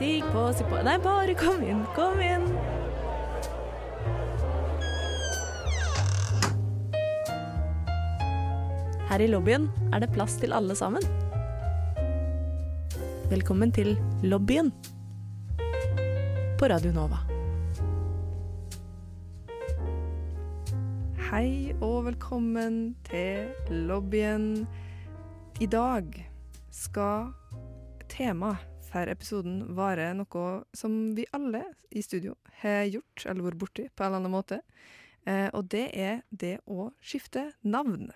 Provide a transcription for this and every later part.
Stig på, si på Nei, bare kom inn, kom inn. Her i lobbyen er det plass til alle sammen. Velkommen til lobbyen på Radio Nova. Hei og velkommen til lobbyen. I dag skal temaet for episoden varer noe som vi alle i studio har gjort eller vært borti på en eller annen måte. Eh, og det er det å skifte navn.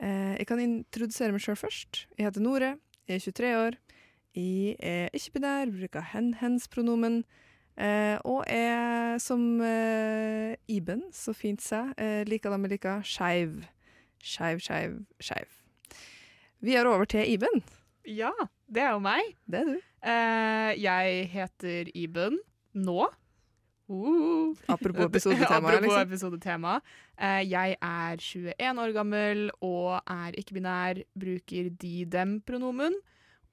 Eh, jeg kan introdusere meg sjøl først. Jeg heter Nore, jeg er 23 år. Jeg er ikke-binær, bruker hen-hens-pronomen. Eh, og er, som Iben så fint sa, eh, liker dem jeg liker, skeiv. Skeiv, skeiv, skeiv. Vi er over til Iben. Ja, det er jo meg. Det er du. Eh, jeg heter Iben nå. Uh. Apropos episodetemaet. Apropos liksom. episodetema. Eh, jeg er 21 år gammel og er ikke-binær, bruker de-dem-pronomen.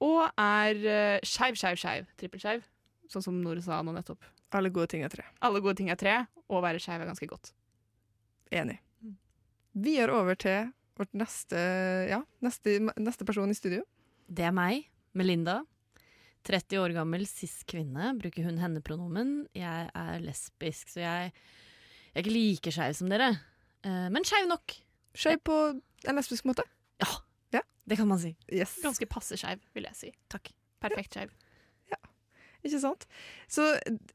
Og er uh, skeiv, skeiv, skeiv. Trippelskeiv. Sånn som Nore sa nå nettopp. Alle gode ting er tre. Alle gode ting er tre, og å være skeiv er ganske godt. Enig. Vi er over til vårt neste, ja, neste, neste person i studio. Det er meg, Melinda. 30 år gammel cis-kvinne. Bruker hun henne-pronomen. Jeg er lesbisk, så jeg, jeg er ikke like skeiv som dere. Eh, men skeiv nok. Skeiv på en lesbisk måte. Ja, Det kan man si. Yes. Ganske passe skeiv, vil jeg si. Takk. Perfekt skeiv. Ikke sant? Så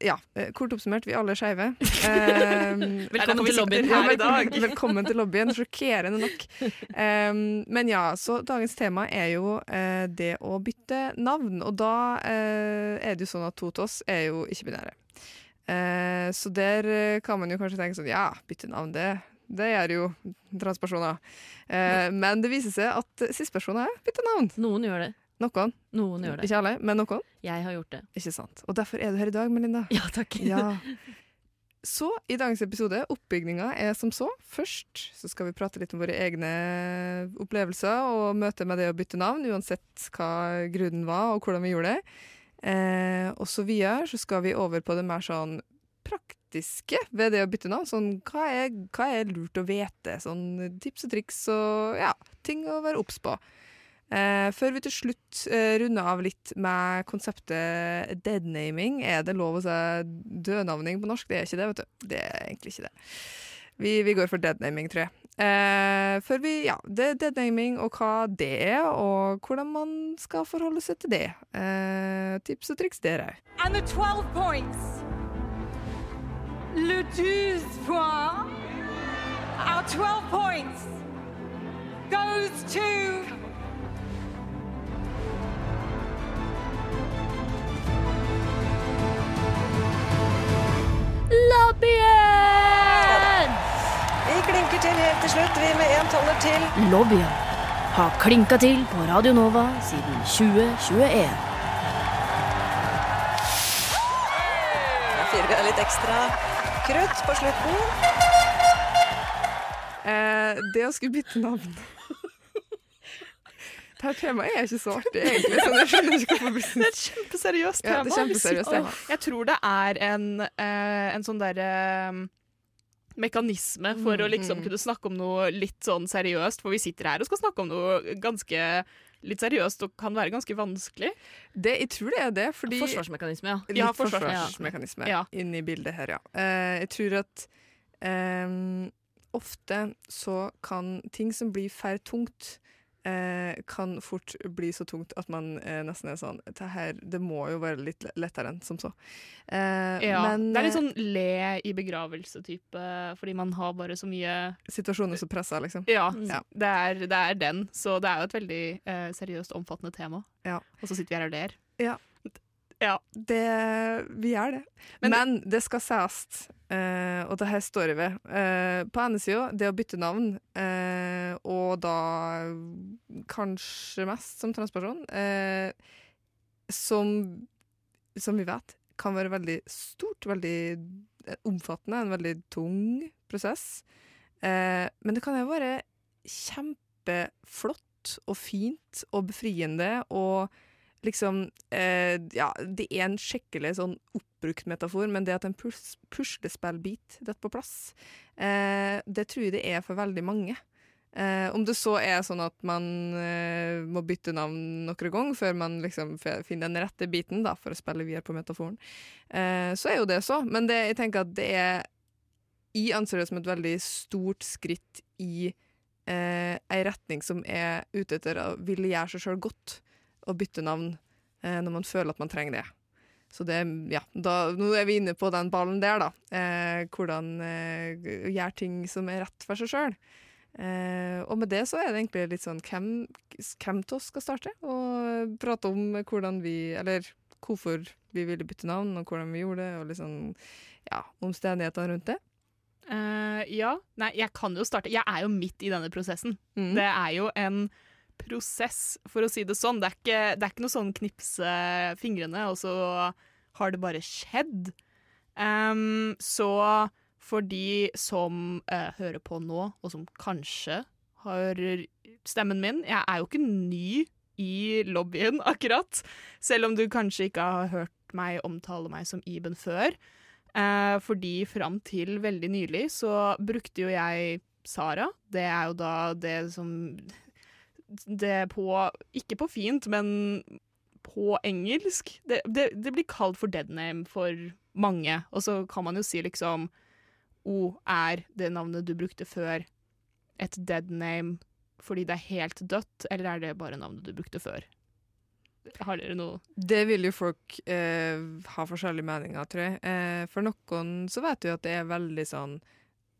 ja, eh, kort oppsummert, vi alle er skeive. Eh, Velkommen til lobbyen her i dag. velkommen, til lobbyen. Sjokkerende nok. Um, men ja, så dagens tema er jo eh, det å bytte navn. Og da eh, er det jo sånn at to av oss er jo ikke-binære. Eh, så der kan man jo kanskje tenke sånn ja, bytte navn, det, det gjør jo transpersoner. Eh, men det viser seg at sistpersoner bytter navn. Noen gjør det. Noen. Noen gjør det. Ikke alle, men noen. Jeg har gjort det. Ikke sant. Og derfor er du her i dag, Melinda. Ja, takk. Ja. Så i dagens episode, oppbygninga er som så. Først så skal vi prate litt om våre egne opplevelser og møte med det å bytte navn, uansett hva grunnen var og hvordan vi gjorde det. Eh, og så videre så skal vi over på det mer sånn praktiske ved det å bytte navn. Sånn hva er, hva er lurt å vite? Sånn tips og triks og ja, ting å være obs på. Eh, før vi til slutt eh, runder av litt med konseptet deadnaming. Er det lov å si dødnavning på norsk? Det er ikke det, vet du. Det er egentlig ikke det. Vi, vi går for deadnaming, tror jeg. Eh, før vi, ja, det deadnaming og hva det er, og hvordan man skal forholde seg til det. Eh, tips og triks der òg. And the 12 points. Le 12 points. Our 12 points goes to. Lobbyen! Vi klinker til helt til slutt, vi med en toller til. Lobbyen har klinka til på Radio Nova siden 2021. Da fyrer vi av litt ekstra krutt på slutten. Eh, det å skulle bytte navn Dette temaet er ikke så artig, egentlig. Så jeg skjønner ikke hvorfor blir Det er et kjempeseriøst ja, tema. det er kjempeseriøst tema. Jeg tror det er en, eh, en sånn derre mekanisme for å liksom Mm. kunne snakke om noe litt sånn seriøst, for vi sitter her og skal snakke om noe ganske litt seriøst og kan være ganske vanskelig. Det, jeg tror det er det, fordi Forsvarsmekanisme, ja. Litt Ja, forsvars- forsvarsmekanisme Ja. inn i bildet her, ja. Uh, jeg tror at um, ofte så kan ting som blir for tungt, eh, kan fort bli så tungt at man eh, nesten er sånn det, her, det må jo være litt lettere enn som så. Eh, Ja, men det er litt eh, sånn le i begravelse-type, fordi man har bare så mye situasjoner som presser, liksom. Ja, Mm. Ja. Det, er, det er den. Så det er jo et veldig eh, seriøst, omfattende tema. Ja. Og så sitter vi her og ler. Ja. Ja. Det, vi gjør det. Men- Men, det skal sies, eh, og det her står jeg ved. Eh, på ene sida, det å bytte navn, eh, og da kanskje mest som transperson, eh, som, som vi vet, kan være veldig stort, veldig eh, omfattende, en veldig tung prosess. Eh, men det kan jo være kjempeflott og fint og befriende og liksom eh, Ja, det er en skikkelig sånn oppbrukt metafor, men det at en pus puslespillbit detter på plass, eh, det tror jeg det er for veldig mange. Eh, om det så er sånn at man eh, må bytte navn noen ganger før man liksom finner den rette biten da, for å spille videre på metaforen, eh, så er jo det så. Men det, jeg tenker at det er Jeg anser det som et veldig stort skritt i eh, ei retning som er ute etter å ville gjøre seg sjøl godt, å bytte navn eh, når man føler at man trenger det. Så det, ja, da, nå er vi inne på den ballen der, da. Eh, hvordan eh, gjøre ting som er rett for seg sjøl. Eh, og med det så er det egentlig litt sånn hvem, hvem av oss skal starte? Og prate om hvordan vi Eller hvorfor vi ville bytte navn, og hvordan vi gjorde det, og liksom ja, omstendighetene rundt det. Uh, ja. Nei, jeg kan jo starte. Jeg er jo midt i denne prosessen. Mm. Det er jo en prosess, for å si det sånn. Det er ikke, det er ikke noe sånn knipse fingrene, og så har det bare skjedd. Um, så for de som uh, hører på nå, og som kanskje hører stemmen min Jeg er jo ikke ny i lobbyen, akkurat. Selv om du kanskje ikke har hørt meg omtale meg som Iben før. Eh, fordi fram til veldig nylig så brukte jo jeg Sara. Det er jo da det som Det på Ikke på fint, men på engelsk. Det, det, det blir kalt for dead name for mange. Og så kan man jo si liksom O er det navnet du brukte før et dead name fordi det er helt dødt, eller er det bare navnet du brukte før? Har dere noe Det vil jo folk eh, ha forskjellige meninger, tror jeg. Eh, for noen så vet du at det er veldig sånn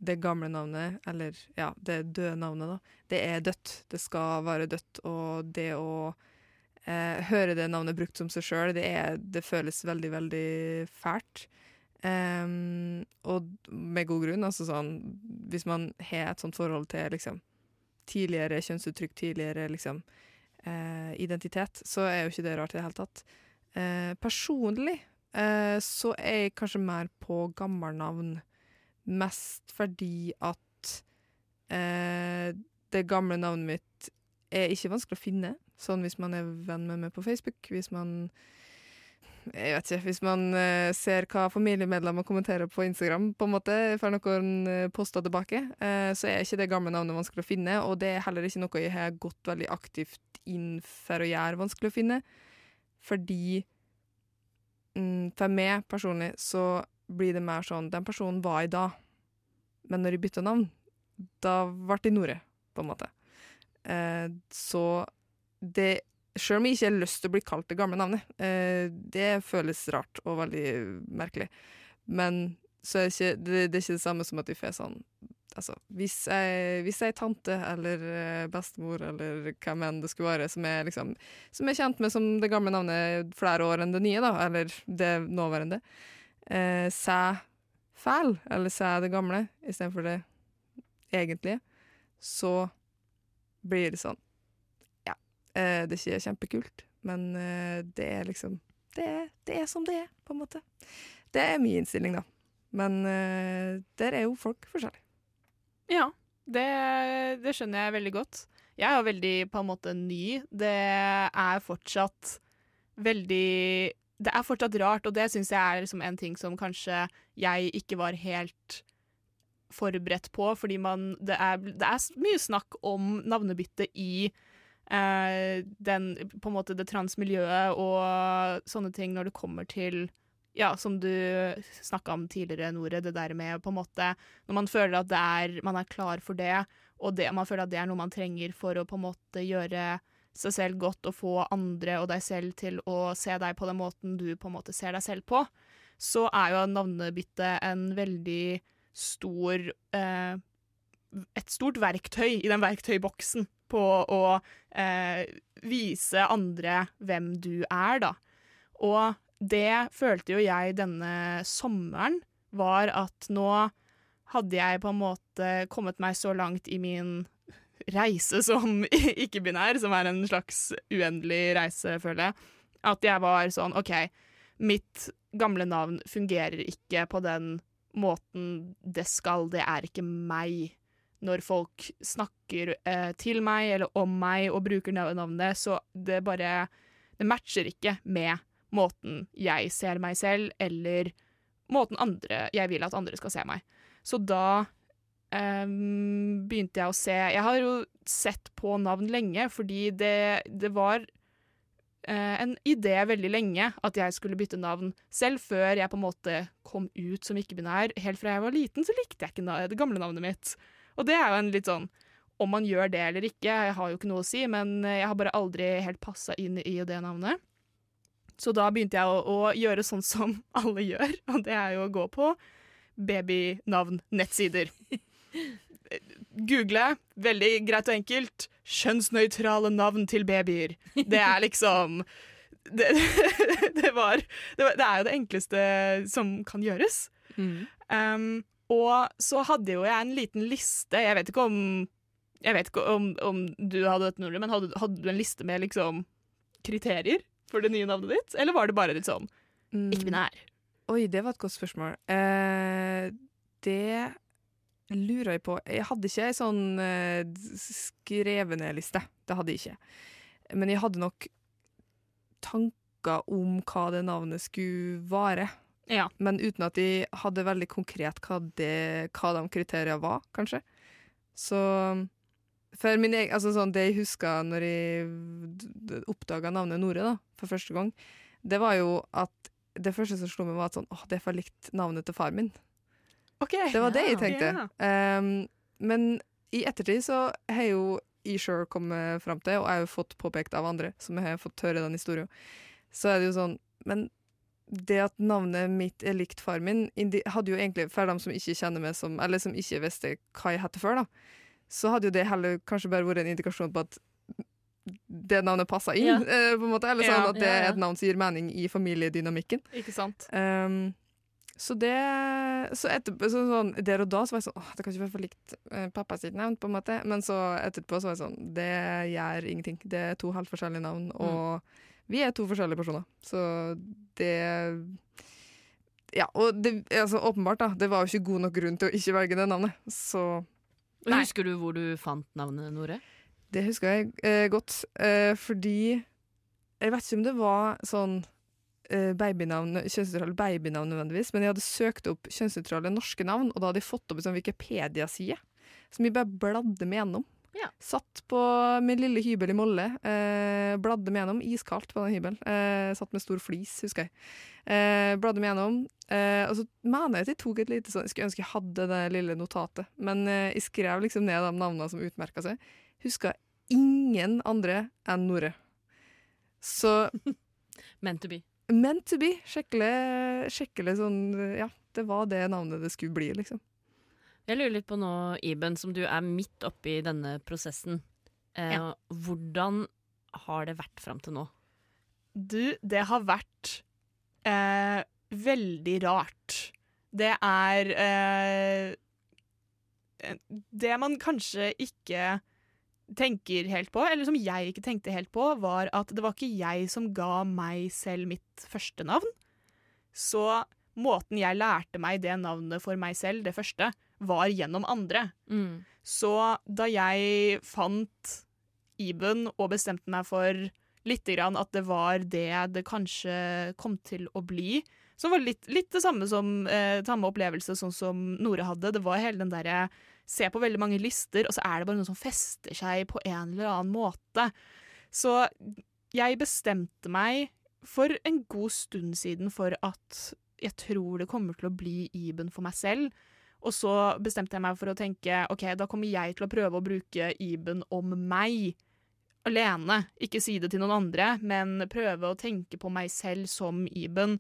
Det gamle navnet, eller ja, det døde navnet, da, det er dødt. Det skal være dødt. Og det å eh, høre det navnet brukt som seg sjøl, det, det føles veldig, veldig fælt. Um, og med god grunn. Altså sånn Hvis man har et sånt forhold til liksom tidligere kjønnsuttrykk, tidligere liksom eh, identitet, så er jo ikke det rart i det hele tatt. Eh, personlig eh, så er jeg kanskje mer på gammelnavn, mest fordi at eh, det gamle navnet mitt er ikke vanskelig å finne, sånn hvis man er venn med meg på Facebook, hvis man jeg vet ikke, Hvis man eh, ser hva familiemedlemmer kommenterer på Instagram, på en måte, får noen uh, poster tilbake, eh, så er ikke det gamle navnet vanskelig å finne. Og det er heller ikke noe jeg har gått veldig aktivt inn for å gjøre vanskelig å finne. Fordi mm, for meg personlig så blir det mer sånn Den personen var i dag, men når jeg bytta navn, da ble de Nore, på en måte. Eh, så det Sjøl om jeg ikke har lyst til å bli kalt det gamle navnet. Eh, det føles rart og veldig merkelig. Men så er det, ikke, det, det er ikke det samme som at vi får sånn Altså, hvis jeg, hvis jeg er tante eller eh, bestemor eller hvem enn det skulle være som er, liksom, som er kjent med som det gamle navnet flere år enn det nye, da, eller det nåværende, eh, sæ fæl, eller sæ det gamle, istedenfor det egentlige, så blir det sånn Eh, det er ikke kjempekult, men eh, det er liksom det er, det er som det er, på en måte. Det er min innstilling, da. Men eh, der er jo folk forskjellige. Ja, det, det skjønner jeg veldig godt. Jeg er jo veldig på en måte ny. Det er fortsatt veldig Det er fortsatt rart, og det syns jeg er liksom en ting som kanskje jeg ikke var helt forberedt på, fordi man Det er, det er mye snakk om navnebytte i eh, den, på en måte det transmiljøet og sånne ting når det kommer til ja, som du snakka om tidligere, Nore, det der med på en måte Når man føler at er, man er klar for det, og det, man føler at det er noe man trenger for å på en måte gjøre seg selv godt og få andre og deg selv til å se deg på den måten du på en måte ser deg selv på, så er jo navnebytte en veldig stor eh, Et stort verktøy i den verktøyboksen på å eh, vise andre hvem du er, da. Og det følte jo jeg denne sommeren, var at nå hadde jeg på en måte kommet meg så langt i min reise som ikke-binær, som er en slags uendelig reise, føler jeg, at jeg var sånn OK, mitt gamle navn fungerer ikke på den måten det skal, det er ikke meg. Når folk snakker eh, til meg eller om meg og bruker navnet, så det bare det matcher ikke med måten jeg ser meg selv, eller måten andre, jeg vil at andre skal se meg. Så da em, begynte jeg å se Jeg har jo sett på navn lenge, fordi det, det var uh, en idé veldig lenge at jeg skulle bytte navn. Selv før jeg på en måte kom ut som ikke-binær. Helt fra jeg var liten, så likte jeg ikke det gamle navnet mitt. Og det er jo en litt sånn Om man gjør det eller ikke, jeg har jo ikke noe å si, men eh, jeg har bare aldri helt passa inn i det navnet. Så da begynte jeg å, å gjøre sånn som alle gjør, og det er jo å gå på babynavn-nettsider. Google, veldig greit og enkelt, kjønnsnøytrale navn til babyer. Det er liksom det, det, var, det, var, det er jo det enkleste som kan gjøres. Um, og så hadde jo jeg en liten liste. Jeg vet ikke om Jeg vet ikke om, om du hadde dette, Nore, men hadde, hadde du en liste med liksom kriterier for det nye navnet ditt? Eller var det bare litt sånn Mm. ikke-binær? Oi, det var et godt spørsmål. Eh, det lurer jeg på. Jeg hadde ikke ei sånn eh, skrevet ned-liste. Det hadde jeg ikke. Men jeg hadde nok tanker om hva det navnet skulle være. Ja. Men uten at de hadde veldig konkret hva, det, hva de kriteriene var, kanskje. Så for min egen, altså sånn, Det jeg huska når jeg oppdaga navnet Nore da, for første gang, det var jo at det første som slo meg, var at sånn, åh, det er for likt navnet til far min. OK. Det var det jeg tenkte. Yeah. Um, men i ettertid så har jo sjøl kommet fram til, og jeg har jo fått påpekt av andre som har fått høre den historien, så er det jo sånn Men det at navnet mitt er likt far min, hadde jo egentlig, for dem som ikke kjenner meg som Eller som ikke visste hva jeg het før, da, så hadde jo det heller kanskje bare vært en indikasjon på at det navnet passer inn, eh, på en måte. Eller sånn at det er et navn som gir mening i familiedynamikken. Ikke sant? Um, så det Så etterpå så sånn, Der og da så var jeg sånn Åh, det kan ikke være for likt uh, pappa sitt navn, på en måte. Men så etterpå så var jeg sånn Det gjør ingenting. Det er to halvt forskjellige navn, og vi er to forskjellige personer. Så det Ja, og det, altså, åpenbart, da. Det var jo ikke god nok grunn til å ikke velge det navnet. Så Nei. Husker du hvor du fant navnet, Nore? det husker jeg eh, godt. Eh, fordi Jeg vet ikke om det var sånn eh, babynavn, kjønnsnøytrale babynavn nødvendigvis, men jeg hadde søkt opp kjønnsnøytrale norske navn, og da hadde jeg fått opp en sånn Wikipedia-side som jeg bare bladde meg gjennom. Ja. Satt på min lille hybel i Molle, eh, bladde meg gjennom, iskaldt på den hybelen. Eh, satt med stor flis, husker jeg. Eh, bladde meg gjennom, eh, og så mener jeg at jeg tok et lite sånn Jeg skulle ønske jeg hadde det lille notatet, men eh, jeg skrev liksom ned de navnene som utmerka seg. Huska ingen andre enn Nore. Så Meant to be. Meant to be. Skikkelig, skikkelig sånn Ja, det var det navnet det skulle bli, liksom. Jeg lurer litt på nå, Iben, som du er midt oppi denne prosessen. Eh, Ja. Hvordan har det vært fram til nå? Du, det har vært eh, veldig rart. Det er eh, Det man kanskje ikke tenker helt på, eller som jeg ikke tenkte helt på, var at det var ikke jeg som ga meg selv mitt første navn. Så måten jeg lærte meg det navnet for meg selv, det første, var gjennom andre. Mm. Så da jeg fant Iben og bestemte meg for lite grann at det var det det kanskje kom til å bli, som var litt, litt det samme som eh, samme opplevelse sånn som Nore hadde. Det var hele den derre Se på veldig mange lister, og så er det bare noe som fester seg på en eller annen måte. Så jeg bestemte meg for en god stund siden for at jeg tror det kommer til å bli Iben for meg selv. Og så bestemte jeg meg for å tenke ok, da kommer jeg til å prøve å bruke Iben om meg alene. Ikke si det til noen andre, men prøve å tenke på meg selv som Iben.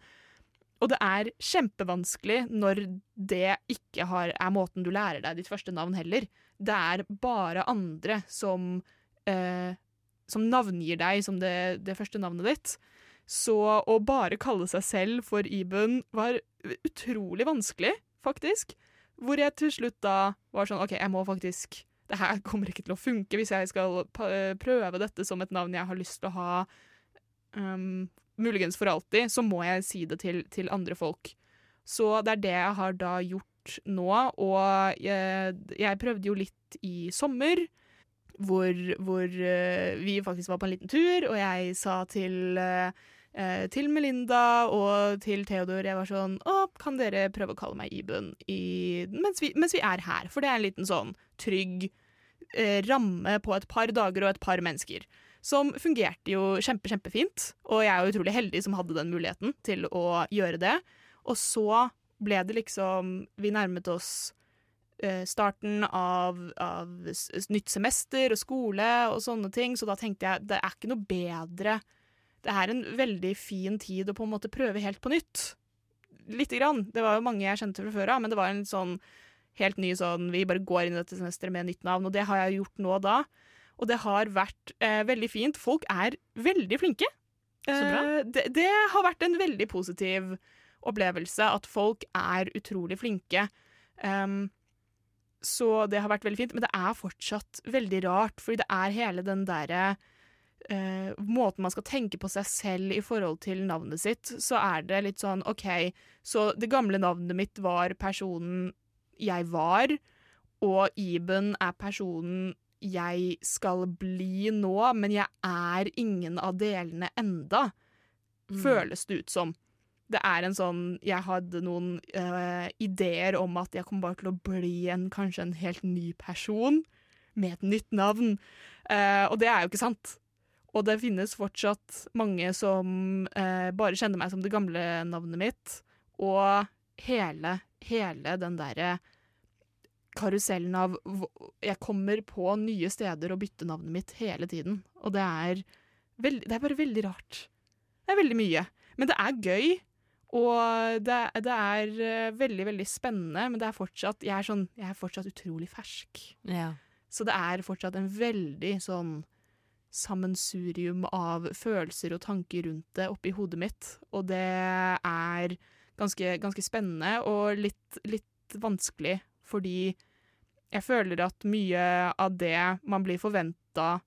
Og det er kjempevanskelig når det ikke har, er måten du lærer deg ditt første navn heller. Det er bare andre som, eh, som navngir deg som det, det første navnet ditt. Så å bare kalle seg selv for Iben var utrolig vanskelig, faktisk. Hvor jeg til slutt da var sånn OK, jeg må faktisk Det her kommer ikke til å funke hvis jeg skal prøve dette som et navn jeg har lyst til å ha um, muligens for alltid, så må jeg si det til, til andre folk. Så det er det jeg har da gjort nå, og jeg, jeg prøvde jo litt i sommer, hvor, hvor eh, vi faktisk var på en liten tur, og jeg sa til eh, til Melinda og til Theodor jeg var sånn Å, kan dere prøve å kalle meg Iben i, mens, vi, mens vi er her? For det er en liten sånn trygg eh, ramme på et par dager og et par mennesker. Som fungerte jo kjempe, kjempefint, og jeg er jo utrolig heldig som hadde den muligheten til å gjøre det. Og så ble det liksom Vi nærmet oss eh, starten av, av nytt semester og skole og sånne ting, så da tenkte jeg det er ikke noe bedre Det er en veldig fin tid å på en måte prøve helt på nytt. Lite grann. Det var jo mange jeg kjente fra før av, men det var en sånn helt ny sånn Vi bare går inn i dette semesteret med nytt navn, og det har jeg gjort nå da. Og det har vært eh, veldig fint. Folk er veldig flinke. Så bra. Eh, det, det har vært en veldig positiv opplevelse at folk er utrolig flinke. Um, så det har vært veldig fint, men det er fortsatt veldig rart, fordi det er hele den derre Uh, måten man skal tenke på seg selv i forhold til navnet sitt, så er det litt sånn OK, så det gamle navnet mitt var personen jeg var, og Iben er personen jeg skal bli nå, men jeg er ingen av delene enda, føles det ut som. Det er en sånn Jeg hadde noen uh, ideer om at jeg kom bare til å bli en kanskje en helt ny person med et nytt navn. Uh, og det er jo ikke sant. Og det finnes fortsatt mange som uh, bare kjenner meg som det gamle navnet mitt. Og hele, hele den derre karusellen av Jeg kommer på nye steder og bytter navnet mitt hele tiden. Og det er, veld, det er bare veldig rart. Det er veldig mye. Men det er gøy. Og det, det er eh, veldig, veldig spennende, men det er fortsatt, jeg, er sånn, jeg er fortsatt utrolig fersk. Ja. Så det er fortsatt en veldig sånn sammensurium av følelser og tanker rundt det oppi hodet mitt. Og det er ganske, ganske spennende og litt, litt vanskelig, fordi jeg føler at mye av det man blir forventa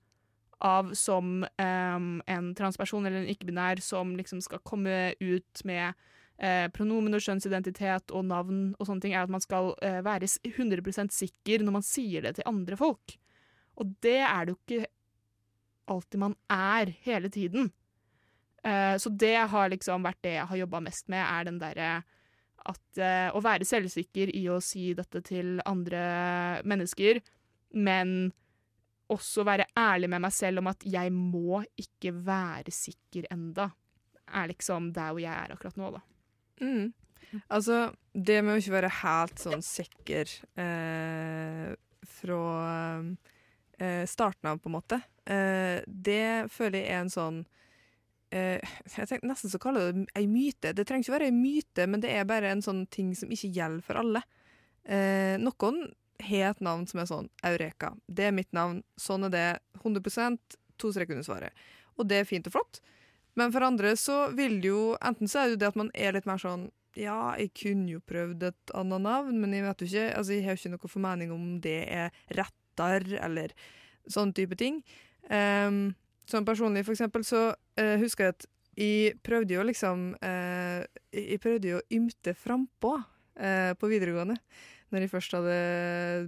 av som um, en transperson eller en ikke-binær som liksom skal komme ut med eh, pronomen og kjønnsidentitet og navn og sånne ting, er at man skal eh, være 100% sikker når man sier det til andre folk. Og det er det jo ikke alltid man er hele tiden. Eh, så det har liksom vært det jeg har jobba mest med, er den derre at eh, Å være selvsikker i å si dette til andre mennesker, men også være ærlig med meg selv om at jeg må ikke være sikker enda. Er liksom der hvor jeg er akkurat nå, da. Mm. Altså, det med å ikke være helt sånn sikker eh, fra eh, starten av, på en måte, eh, det føler jeg er en sånn Jeg tenker nesten så kaller det ei myte. Det trenger ikke være ei myte, men det er bare en sånn ting som ikke gjelder for alle. Eh, noen har et navn som er sånn Eureka. Det er mitt navn. Sånn er det. 100 to streker under svaret. Og det er fint og flott. Men for andre så vil jo Enten så er det det at man er litt mer sånn Ja, jeg kunne jo prøvd et annet navn, men jeg vet jo ikke Altså, jeg har jo ikke noe formening om det er rettere, eller sånn type ting. Um, sånn personlig, for eksempel, så eh, husker jeg at jeg prøvde jo liksom eh, Jeg prøvde jo å ymte frampå eh, på videregående når jeg først hadde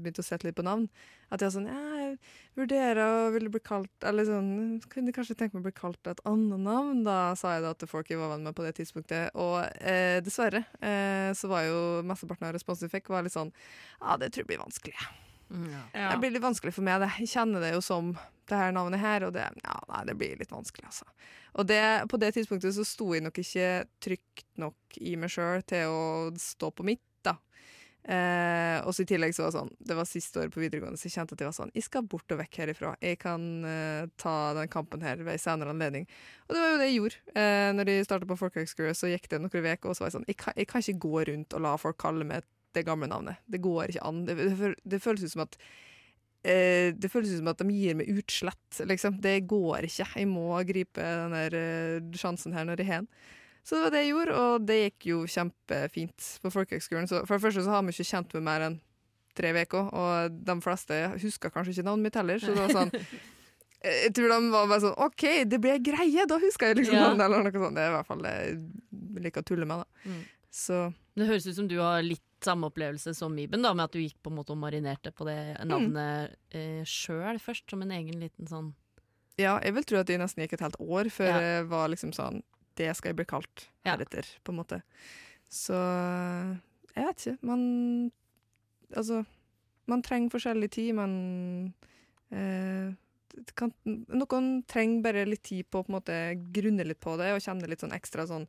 begynt å sette litt på navn, at jeg var sånn ja, jeg vurderer å ville bli kalt Eller sånn Kunne kanskje tenke meg å bli kalt et annet navn, da, sa jeg da til folk jeg var venn med på det tidspunktet. Og eh, dessverre eh, så var jo mesteparten av responsen jeg fikk, var litt sånn Ja, det tror jeg blir vanskelig. Ja. Det blir litt vanskelig for meg. Jeg kjenner det jo som det her navnet her, og det, ja, nei, det blir litt vanskelig, altså. Og det, på det tidspunktet så sto jeg nok ikke trygt nok i meg sjøl til å stå på mitt, da. Eh, og så i tillegg så var det sånn, det var siste år på videregående, så jeg kjente at jeg var sånn, jeg skal bort og vekk herifra. Jeg kan eh, ta den kampen her ved en senere anledning. Og det var jo det jeg gjorde. Eh, når jeg startet på folkehøgskole, så gikk det noen uker, og så var jeg sånn, jeg kan, jeg kan ikke gå rundt og la folk kalle meg det gamle navnet. Det går ikke an. Det, det, det føles ut som at eh, det føles ut som at de gir meg utslett, liksom. Det går ikke. Jeg må gripe den der eh, sjansen her når jeg har den. Så det var det jeg gjorde, og det gikk jo kjempefint på folkehøgskolen. For det første så har vi ikke kjent meg mer enn tre uker, og de fleste husker kanskje ikke navnet mitt heller, så det var sånn eh, jeg tror de var bare sånn OK, det ble greie! Da husker jeg liksom Ja. navnet, eller noe sånt. Det er i hvert fall det jeg liker å tulle med, da. Mm. Så Det høres ut som du har litt samme opplevelse som Iben, da, med at du gikk på en måte og marinerte på det navnet eh, sjøl først, som en egen liten sånn Ja, jeg vil tro at det nesten gikk et helt år før Ja. jeg var liksom sånn Det skal jeg bli kalt Ja. heretter, på en måte. Så jeg vet ikke. Man Altså, man trenger forskjellig tid, men eh, kan, Noen trenger bare litt tid på å på en måte grunne litt på det og kjenne litt sånn ekstra sånn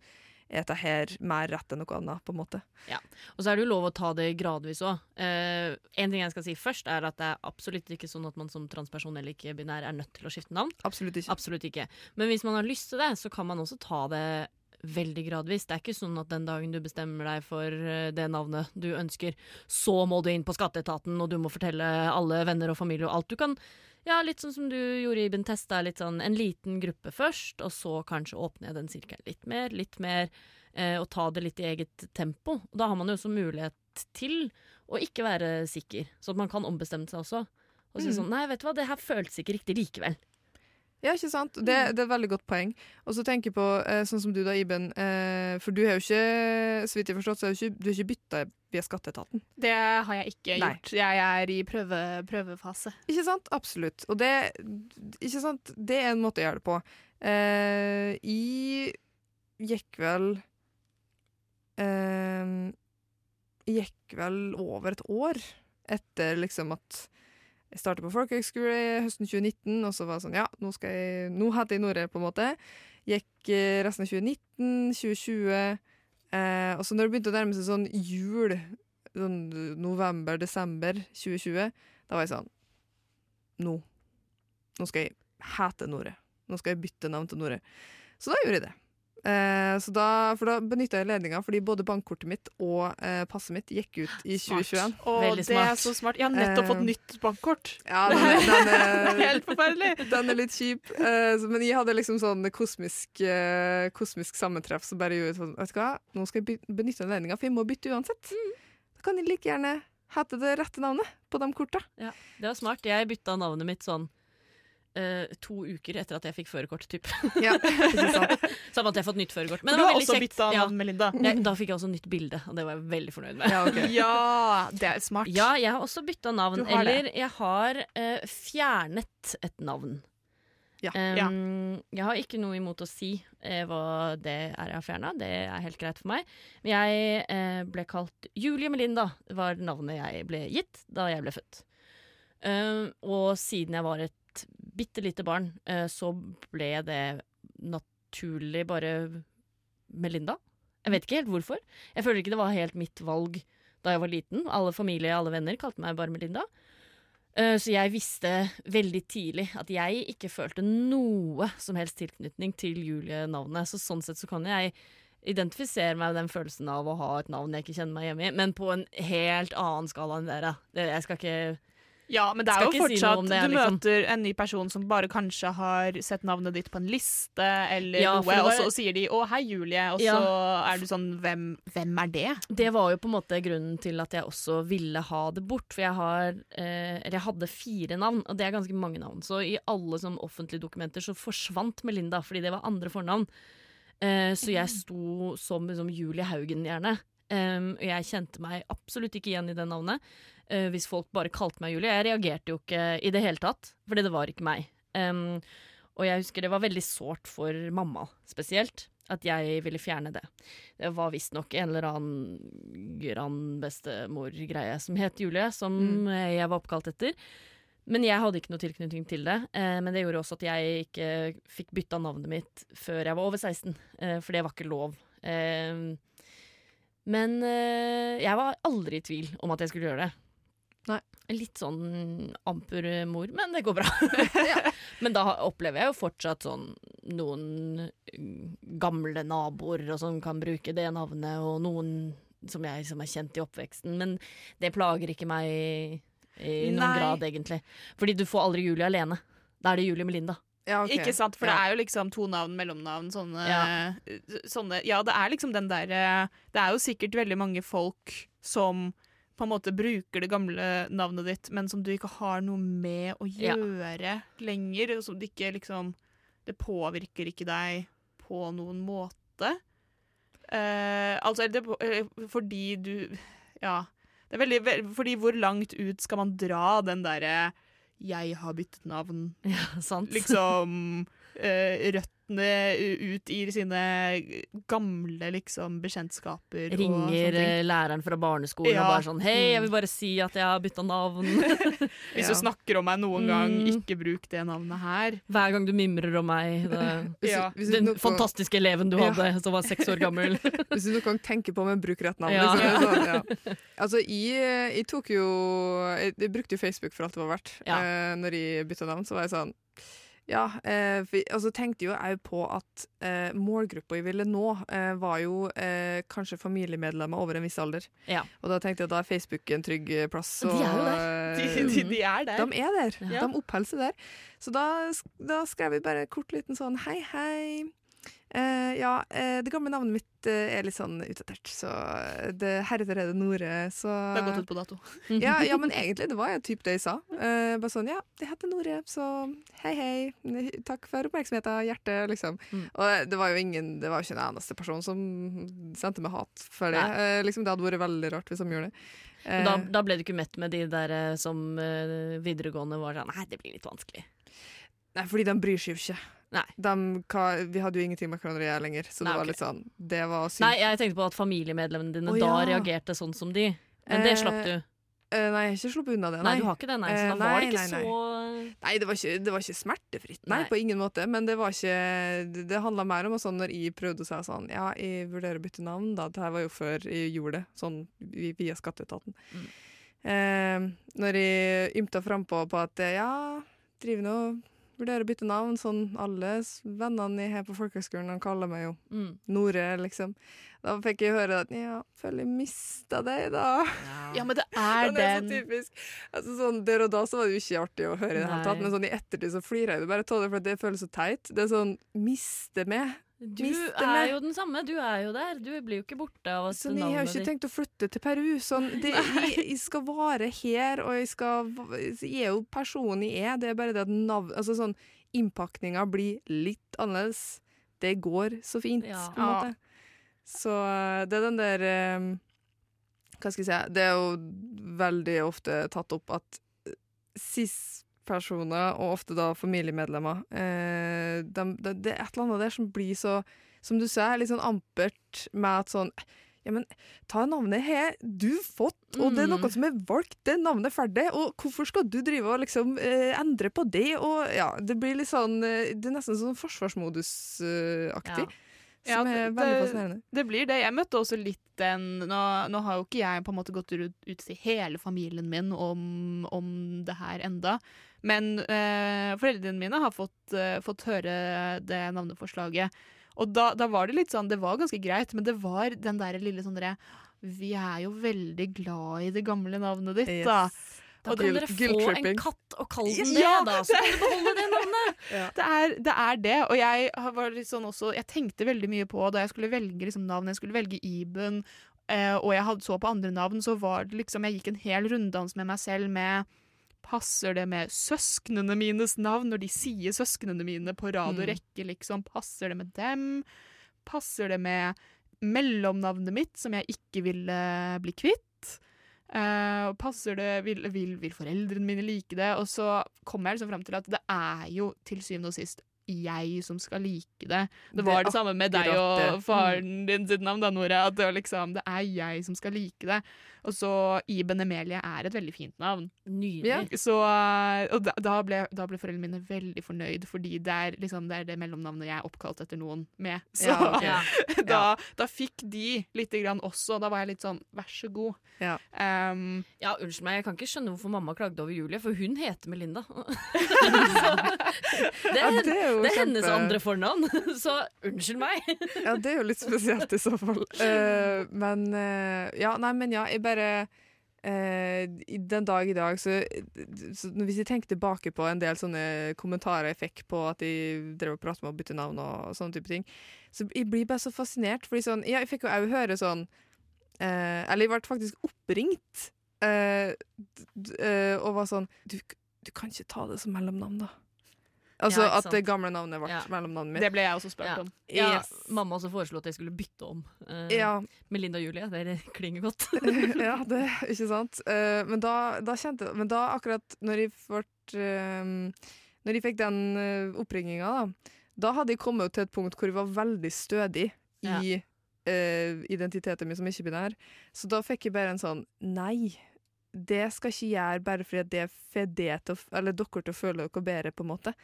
Er dette her mer rett enn noe annet, på en måte? Ja, Og så er det jo lov å ta det gradvis òg. Eh, en ting jeg skal si først, er at det er absolutt ikke sånn at man som transperson eller ikke-binær er nødt til å skifte navn. Absolutt ikke. Absolutt ikke. Men hvis man har lyst til det, så kan man også ta det veldig gradvis. Det er ikke sånn at den dagen du bestemmer deg for eh, det navnet du ønsker, så må du inn på skatteetaten, og du må fortelle alle venner og familie og alt. Du kan, ja, litt sånn som du gjorde i Bentesta, litt sånn en liten gruppe først, og så kanskje åpne den sirkelen litt mer, litt mer, eh, og ta det litt i eget tempo. Og da har man jo også mulighet til å ikke være sikker, så man kan ombestemme seg også. Og si Mm. sånn, nei, vet du hva, det her føltes ikke riktig likevel. Ja, ikke sant? Det, det er et veldig godt poeng. Og så tenker jeg på, eh, sånn som du da, Iben, eh, for du har jo ikke, så vidt jeg forstått, så har du ikke, bytta via skatteetaten. Det har jeg ikke Nei. gjort. Jeg er i prøve, prøvefase. Ikke sant? Absolutt. Og det, ikke sant? det er en måte å gjøre det på. Eh, jeg gikk vel eh, Jeg gikk vel over et år etter liksom at jeg startet på folkehøgskole høsten 2019, og så var det sånn Ja, nå, skal jeg, nå heter jeg Nore, på en måte. Gikk eh, resten av 2019, 2020, eh, og så når det begynte å nærme seg sånn jul, sånn november-desember 2020, da var jeg sånn Nå. Nå skal jeg hete Nore. Nå skal jeg bytte navn til Nore. Så da gjorde jeg det. Eh, så da, for da benytta jeg ledninga, fordi både bankkortet mitt og eh, passet mitt gikk ut i Smart. 2021. Og Veldig det er så smart. Jeg har nettopp fått Eh, nytt bankkort. Ja, den, er- den, er helt forferdelig. den er litt kjip. Eh, så, men jeg hadde liksom sånn kosmisk, eh, kosmisk sammentreff som bare gjorde sånn Vet du hva, nå skal jeg benytte ledninga, for jeg må bytte uansett. Da kan jeg like gjerne hete det rette navnet på de korta. Det var smart. Jeg bytta navnet mitt sånn eh, to uker etter at jeg fikk førerkort, typ. Ja, Samme at jeg har fått nytt førerkort. Men du har også bytta Ja. navn, Melinda. Jeg, da fikk jeg også nytt bilde, og det var jeg veldig fornøyd med. Ja, okay. Ja, det er smart. Ja, jeg har også bytta navn. Eller det. Jeg har uh, fjernet et navn. Ja. Em, Jeg har ikke noe imot å si uh, hva det er jeg har fjerna. Det er helt greit for meg. Men jeg eh, ble kalt Julie Melinda, var navnet jeg ble gitt da jeg ble født. Um, og siden jeg var et bitte lite barn, eh, så ble det naturlig bare Melinda. Jeg vet ikke helt hvorfor. Jeg føler ikke det var helt mitt valg da jeg var liten. Alle familie, alle venner kalte meg bare Melinda. Eh, Så jeg visste veldig tidlig at jeg ikke følte noe som helst tilknytning til Julie-navnet. Så sånn sett så kan jeg identifisere meg med den følelsen av å ha et navn jeg ikke kjenner meg hjemme i, men på en helt annen skala enn dere. Jeg skal ikke Ja, men det er jo fortsatt si det, Du liksom. møter en ny person som bare kanskje har sett navnet ditt på en liste eller Ja, noe, var... og så sier de 'Å, hei, Julie', og Ja. så er du sånn hvem, hvem er det? Det var jo på en måte grunnen til at jeg også ville ha det bort. For jeg har eh, Eller jeg hadde fire navn, og det er ganske mange navn. Så i alle sånn offentlige dokumenter så forsvant Melinda, fordi det var andre fornavn. Eh, så jeg sto som liksom, Julie Haugen, gjerne. Um, og jeg kjente meg absolutt ikke igjen i det navnet. Uh, hvis folk bare kalte meg Julie. Jeg reagerte jo ikke i det hele tatt, fordi det var ikke meg. Um, og jeg husker det var veldig sårt for mamma spesielt, at jeg ville fjerne det. Det var visstnok en eller annen grandbestemor-greie som het Julie, som mm. jeg var oppkalt etter. Men jeg hadde ikke noe tilknytning til det. Eh, men det gjorde også at jeg ikke fikk bytta navnet mitt før jeg var over 16, eh, for det var ikke lov. Eh, men eh, jeg var aldri i tvil om at jeg skulle gjøre det. Nei. Litt sånn amper mor, men det går bra. Men da opplever jeg jo fortsatt sånn noen mm, gamle naboer og sånn kan bruke det navnet, og noen som jeg som er kjent i oppveksten. Men det plager ikke meg i, i noen Nei. grad, egentlig. Fordi du får aldri Julie alene. Da er det Julie Melinda. Ja, okay. Ikke sant, for Ja. det er jo liksom to navn, mellomnavn, sånne Ja. sånne, ja, det er liksom den derre Det er jo sikkert veldig mange folk som på en måte bruker det gamle navnet ditt, men som du ikke har noe med å gjøre lenger. Og som det ikke liksom Det påvirker ikke deg på noen måte. Uh, altså det, eh, fordi du Ja. Det er veldig, ve- fordi hvor langt ut skal man dra den derre 'jeg har byttet navn', Ja, sant. liksom eh, røttene u- ut i sine gamle liksom bekjentskaper. og Ringer sånne ting. eh, læreren fra barneskolen Ja. og bare sånn 'Hei, jeg Mm. vil bare si at jeg har bytta navn'. Hvis Ja. du snakker om meg noen gang, Mm. ikke bruk det navnet her. Hver gang du mimrer om meg. Det, Ja. hvis, den fantastiske eleven du Ja. hadde, som var seks år gammel. hvis du noen gang tenker på om jeg bruker rett navn. Ja. Liksom, sånn, ja. Altså, jeg, jeg tok jo jeg, jeg brukte jo Facebook for alt det var verdt. Ja. Eh, når jeg bytta navn, så var jeg sånn Ja, eh, for, altså tenkte jo jeg på at eh, målgruppa jeg ville nå, eh, var jo eh, kanskje familiemedlemmer over en viss alder. Ja. Og da tenkte jeg at da er Facebook en trygg plass. plass. De er jo der. De, eh, de, de er der. de er der. Ja. De oppholder seg der. Så da, da skrev vi bare kort liten sånn hei, hei. Eh, ja, uh, det gamle navnet mitt uh, er litt sånn utdatert, så det, heretter er det Nore, så Det har gått ut på dato. ja, ja, men egentlig, det var jo typ det jeg sa. Bare sånn, ja, det heter Nore, så hei, hei. Takk for oppmerksomheten, hjerte, liksom. Mm. Og det var jo ingen, det var jo ikke en eneste person som sendte meg hat for det. Liksom, det hadde vært veldig rart hvis de gjorde det. Da, da ble du ikke møtt med de der som videregående var sånn Nei, det blir litt vanskelig. Nei, fordi de bryr seg jo ikke. Nei. De, hva, vi hadde jo ingenting med hverandre å gjøre lenger, så Nei, det var okay. litt sånn Det var. Nei, jeg tenkte på at familiemedlemmene dine Å, da ja. reagerte sånn som de. Men det slapp du. Uh, nei, jeg har ikke sluppet unna det. Nei, du har ikke det, nei. Så Eh, nei, var det ikke nei, nei. så Nei, det var ikke, det var ikke smertefritt. Nei, Nei. på ingen måte. Men det var ikke Det, det handla mer om sånn når jeg prøvde å si sånn Ja, jeg vurderer å bytte navn, da. Det her var jo før jeg gjorde det, sånn via skatteetaten. Mm. Uh, når jeg ymta frampå på at ja, driver nå Vurderer å bytte navn. Sånn alle vennene jeg har på folkehøgskolen, de kaller meg jo mm. Nore, liksom. Da fikk jeg høre at ja, føler jeg mista deg, da. Ja, men det er den. det er så typisk. Altså, sånn, der og da så var det jo ikke artig å høre, i det hele tatt, men sånn, i ettertid så flirer jeg det bare av det, for det føles så teit. Det er sånn Miste meg. Du er meg. jo den samme. Du er jo der. Du blir jo ikke borte av at Så jeg har jo ikke ditt tenkt å flytte til Peru. Sånn, det, jeg, jeg skal være her, og jeg skal Jeg er jo personen jeg er. Det er bare det at navn Altså sånn Innpakninga blir litt annerledes. Det går så fint, Ja. på en måte. Så eh, det er den der um, Hva skal jeg si Det er jo veldig ofte tatt opp at eh, cis-personer, og ofte da familiemedlemmer eh, dem- det, det er et eller annet der som blir så Som du sier, litt sånn ampert med at sånn ja, men ta navnet har du fått, og det er noe Mm. som er valgt, det navnet er ferdig, og hvorfor skal du drive og liksom eh, endre på det, og ja, det blir litt sånn, eh, det er nesten sånn forsvarsmodus-aktig, Ja. som Ja, er det-. Det blir det. Jeg møtte også litt den Nå, nå har jo ikke jeg på en måte gått ut, ut til hele familien min om, om det her enda. Men eh, foreldrene mine har fått, eh, fått høre det navneforslaget. Og da, da var det litt sånn Det var ganske greit, men det var den der lille sånn derre Vi er jo veldig glad i det gamle navnet ditt. Yes. Da Da kan dere få en katt og kalle den Ja, det, da. Så kan dere beholde det navnet. Det er, det er det. Og jeg var litt sånn også Jeg tenkte veldig mye på da jeg skulle velge liksom, navn. Jeg skulle velge Iben, eh, og jeg hadde så på andre navn, så var det liksom Jeg gikk en hel runddans med meg selv med Passer det med søsknene mines navn når de sier søsknene mine på rad og Mm. rekke, liksom? Passer det med dem? Passer det med mellomnavnet mitt, som jeg ikke ville bli kvitt? Uh, passer det, vil, vil, vil foreldrene mine like det? Og så kommer jeg liksom fram til at det er jo til syvende og sist jeg som skal like det. Det var det, samme med deg og faren din sitt navn, da, Nora. At det, var liksom, det er jeg som skal like det. Og så Iben Emelie er et veldig fint navn. Nydelig. Ja. Så, eh, og da, da, ble, da ble foreldrene mine veldig fornøyd, fordi det er, liksom, det er det mellomnavnet jeg er oppkalt etter noen med. Så Ja, okay. Da, da fikk de lite grann også. Da var jeg litt sånn vær så god. Ja. Um, ja, unnskyld meg, jeg kan ikke skjønne hvorfor mamma klagde over Julie, for hun heter Melinda. Det, Ja, det er jo det er hennes kjempe- andre fornavn, så unnskyld meg. Ja, det er jo litt spesielt i så fall. Uh, men uh, Ja, nei, men ja, jeg bare uh, Den dag i dag, så, så Hvis jeg tenker tilbake på en del sånne kommentarer jeg fikk på at de drev og pratet med å bytte navn og sånne type ting, så jeg blir bare så fascinert. Fordi sånn Ja, jeg fikk jo òg høre sånn Eller jeg ble faktisk oppringt og var sånn du, du kan ikke ta det som mellomnavn, da. Altså Ja, at det gamle navnet ble Ja. mellomnavnet mitt. Det ble jeg også spurt Ja. om. Ja, Yes. Mamma også foreslo at jeg skulle bytte om. Uh, Ja, Melinda og Julie, det klinger godt. ja, det ikke sant. Uh, men, da, da kjente Men da akkurat når jeg fort, uh, Når jeg fikk den uh, oppringinga, da, da hadde jeg kommet til et punkt hvor jeg var veldig stødig Ja. i eh, identiteten min som ikke-binær. Så da fikk jeg bare en sånn Nei, det skal ikke jeg gjøre bare fordi det får dere til å føle dere bedre, på en måte.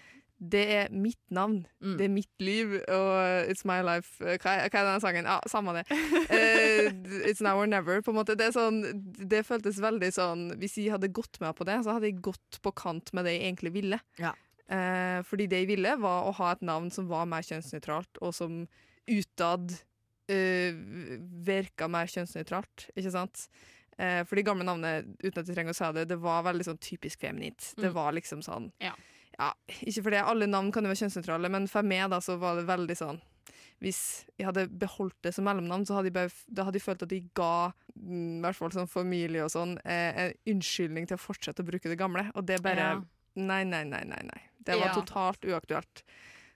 Det er mitt navn. Mm. Det er mitt liv, og it's my life. Eh, Hva er, hva er den sangen? Ja, samme det. Uh, it's now or never, på en måte. Det, er sånn, det føltes veldig sånn Hvis jeg hadde gått med på det, så hadde jeg gått på kant med det jeg egentlig ville. Ja. Uh, fordi det jeg ville, var å ha et navn som var mer kjønnsnøytralt, og som utad uh, virka mer kjønnsnøytralt, ikke sant? Uh, for de gamle navnene, uten at jeg trenger å si det, det var veldig sånn typisk feminint. Det Mm. var liksom sånn Ja. Ja, Ikke fordi alle navn kan jo være kjønnsnøytrale, men for meg da så var det veldig sånn Hvis jeg hadde beholdt det som mellomnavn, så hadde jeg, bare, da hadde jeg følt at jeg ga mm, i hvert fall sånn familie og sånn eh, en unnskyldning til å fortsette å bruke det gamle. Og det bare Ja. Nei, nei, nei, nei. nei. Det var Ja. totalt uaktuelt.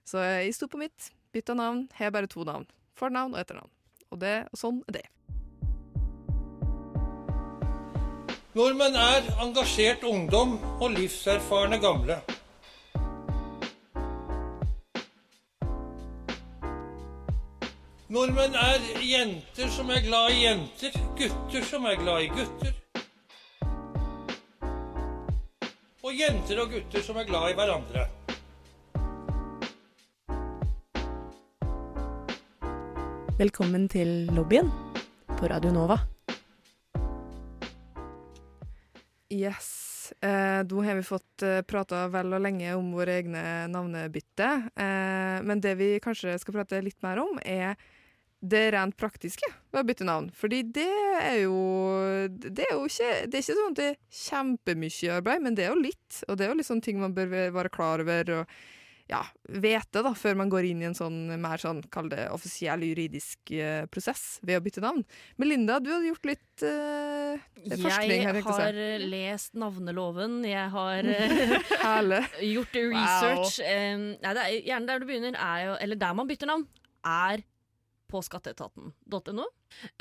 Så jeg sto på mitt, bytta navn, har bare to navn. Fornavn og etternavn. Og det, og sånn er det. Nordmenn er engasjert ungdom og livserfarne gamle. Nordmenn er jenter som er glad i jenter, gutter som er glad i gutter. Og jenter og gutter som er glad i hverandre. Velkommen til lobbyen på Radio Nova. Yes. Eh, da har vi fått eh, prata vel og lenge om våre egne navnebytte. Eh, men det vi kanskje skal prate litt mer om, er det rent praktiske ved å bytte navn. Fordi det er jo Det er jo ikke, det er ikke sånn at det er kjempemye arbeid, men det er jo litt. Og det er jo sånne ting man bør være klar over og ja, vite da, før man går inn i en sånn mer sånn, kall det offisiell juridisk eh, prosess ved å bytte navn. Melinda, du hadde gjort litt eh, forskning her, Jeg si. har lest navneloven, jeg har eh, gjort research. Eh, nei, det er, gjerne der du begynner, er jo Eller der man bytter navn, er på skatteetaten.no.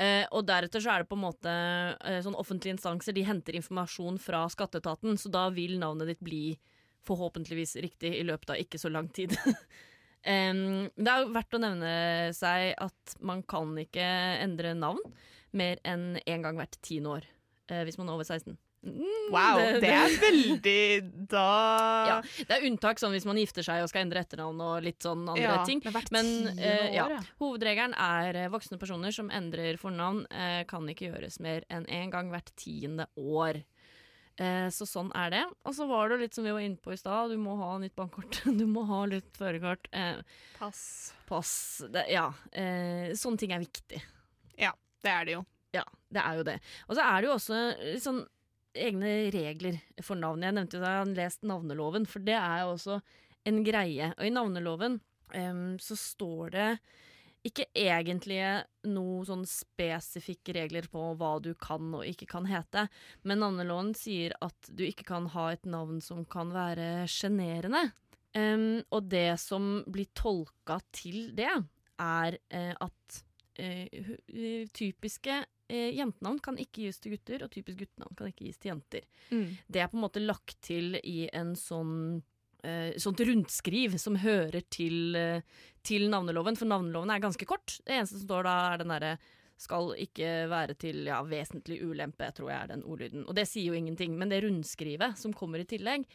Eh, og deretter så er det på en måte eh, sånn offentlige instanser De henter informasjon fra skatteetaten, så da vil navnet ditt bli forhåpentligvis riktig i løpet av ikke så lang tid. eh, det er verdt å nevne seg at man kan ikke endre navn mer enn én gang hvert tiende år eh, hvis man er over 16. Mm, Wow, det er veldig Da ja, Det er unntak sånn hvis man gifter seg og skal endre etternavn og litt sånn andre Ja, ting. Men eh, ja. Hovedregelen er eh, voksne personer som endrer fornavn, eh, kan ikke gjøres mer enn én gang hvert tiende år. Eh, så sånn er det. Og så var det litt som vi var inne på i stad, du må ha nytt bankkort. Du må ha litt førerkort. Eh, Pass. pass. Det, ja. Eh, sånne ting er viktig. Ja, Det er det jo. Ja, det er jo det. Og så er det jo også litt sånn egne regler for navn. Jeg nevnte jo da jeg hadde lest navneloven, for det er jo også en greie. Og i navneloven um, så står det ikke egentlig noen sånn spesifikke regler på hva du kan og ikke kan hete, men navneloven sier at du ikke kan ha et navn som kan være sjenerende. Um, og det som blir tolka til det, er uh, at uh, typiske eh, jentenavn kan ikke gis til gutter, og typisk guttenavn kan ikke gis til jenter. Mm. Det er på en måte lagt til i en sånn eh, sånt rundskriv som hører til, eh, til navneloven, for navneloven er ganske kort. Det eneste som står da, er den derre skal ikke være til ja, vesentlig ulempe, tror jeg er den ordlyden. Og det sier jo ingenting, men det rundskrivet som kommer i tillegg,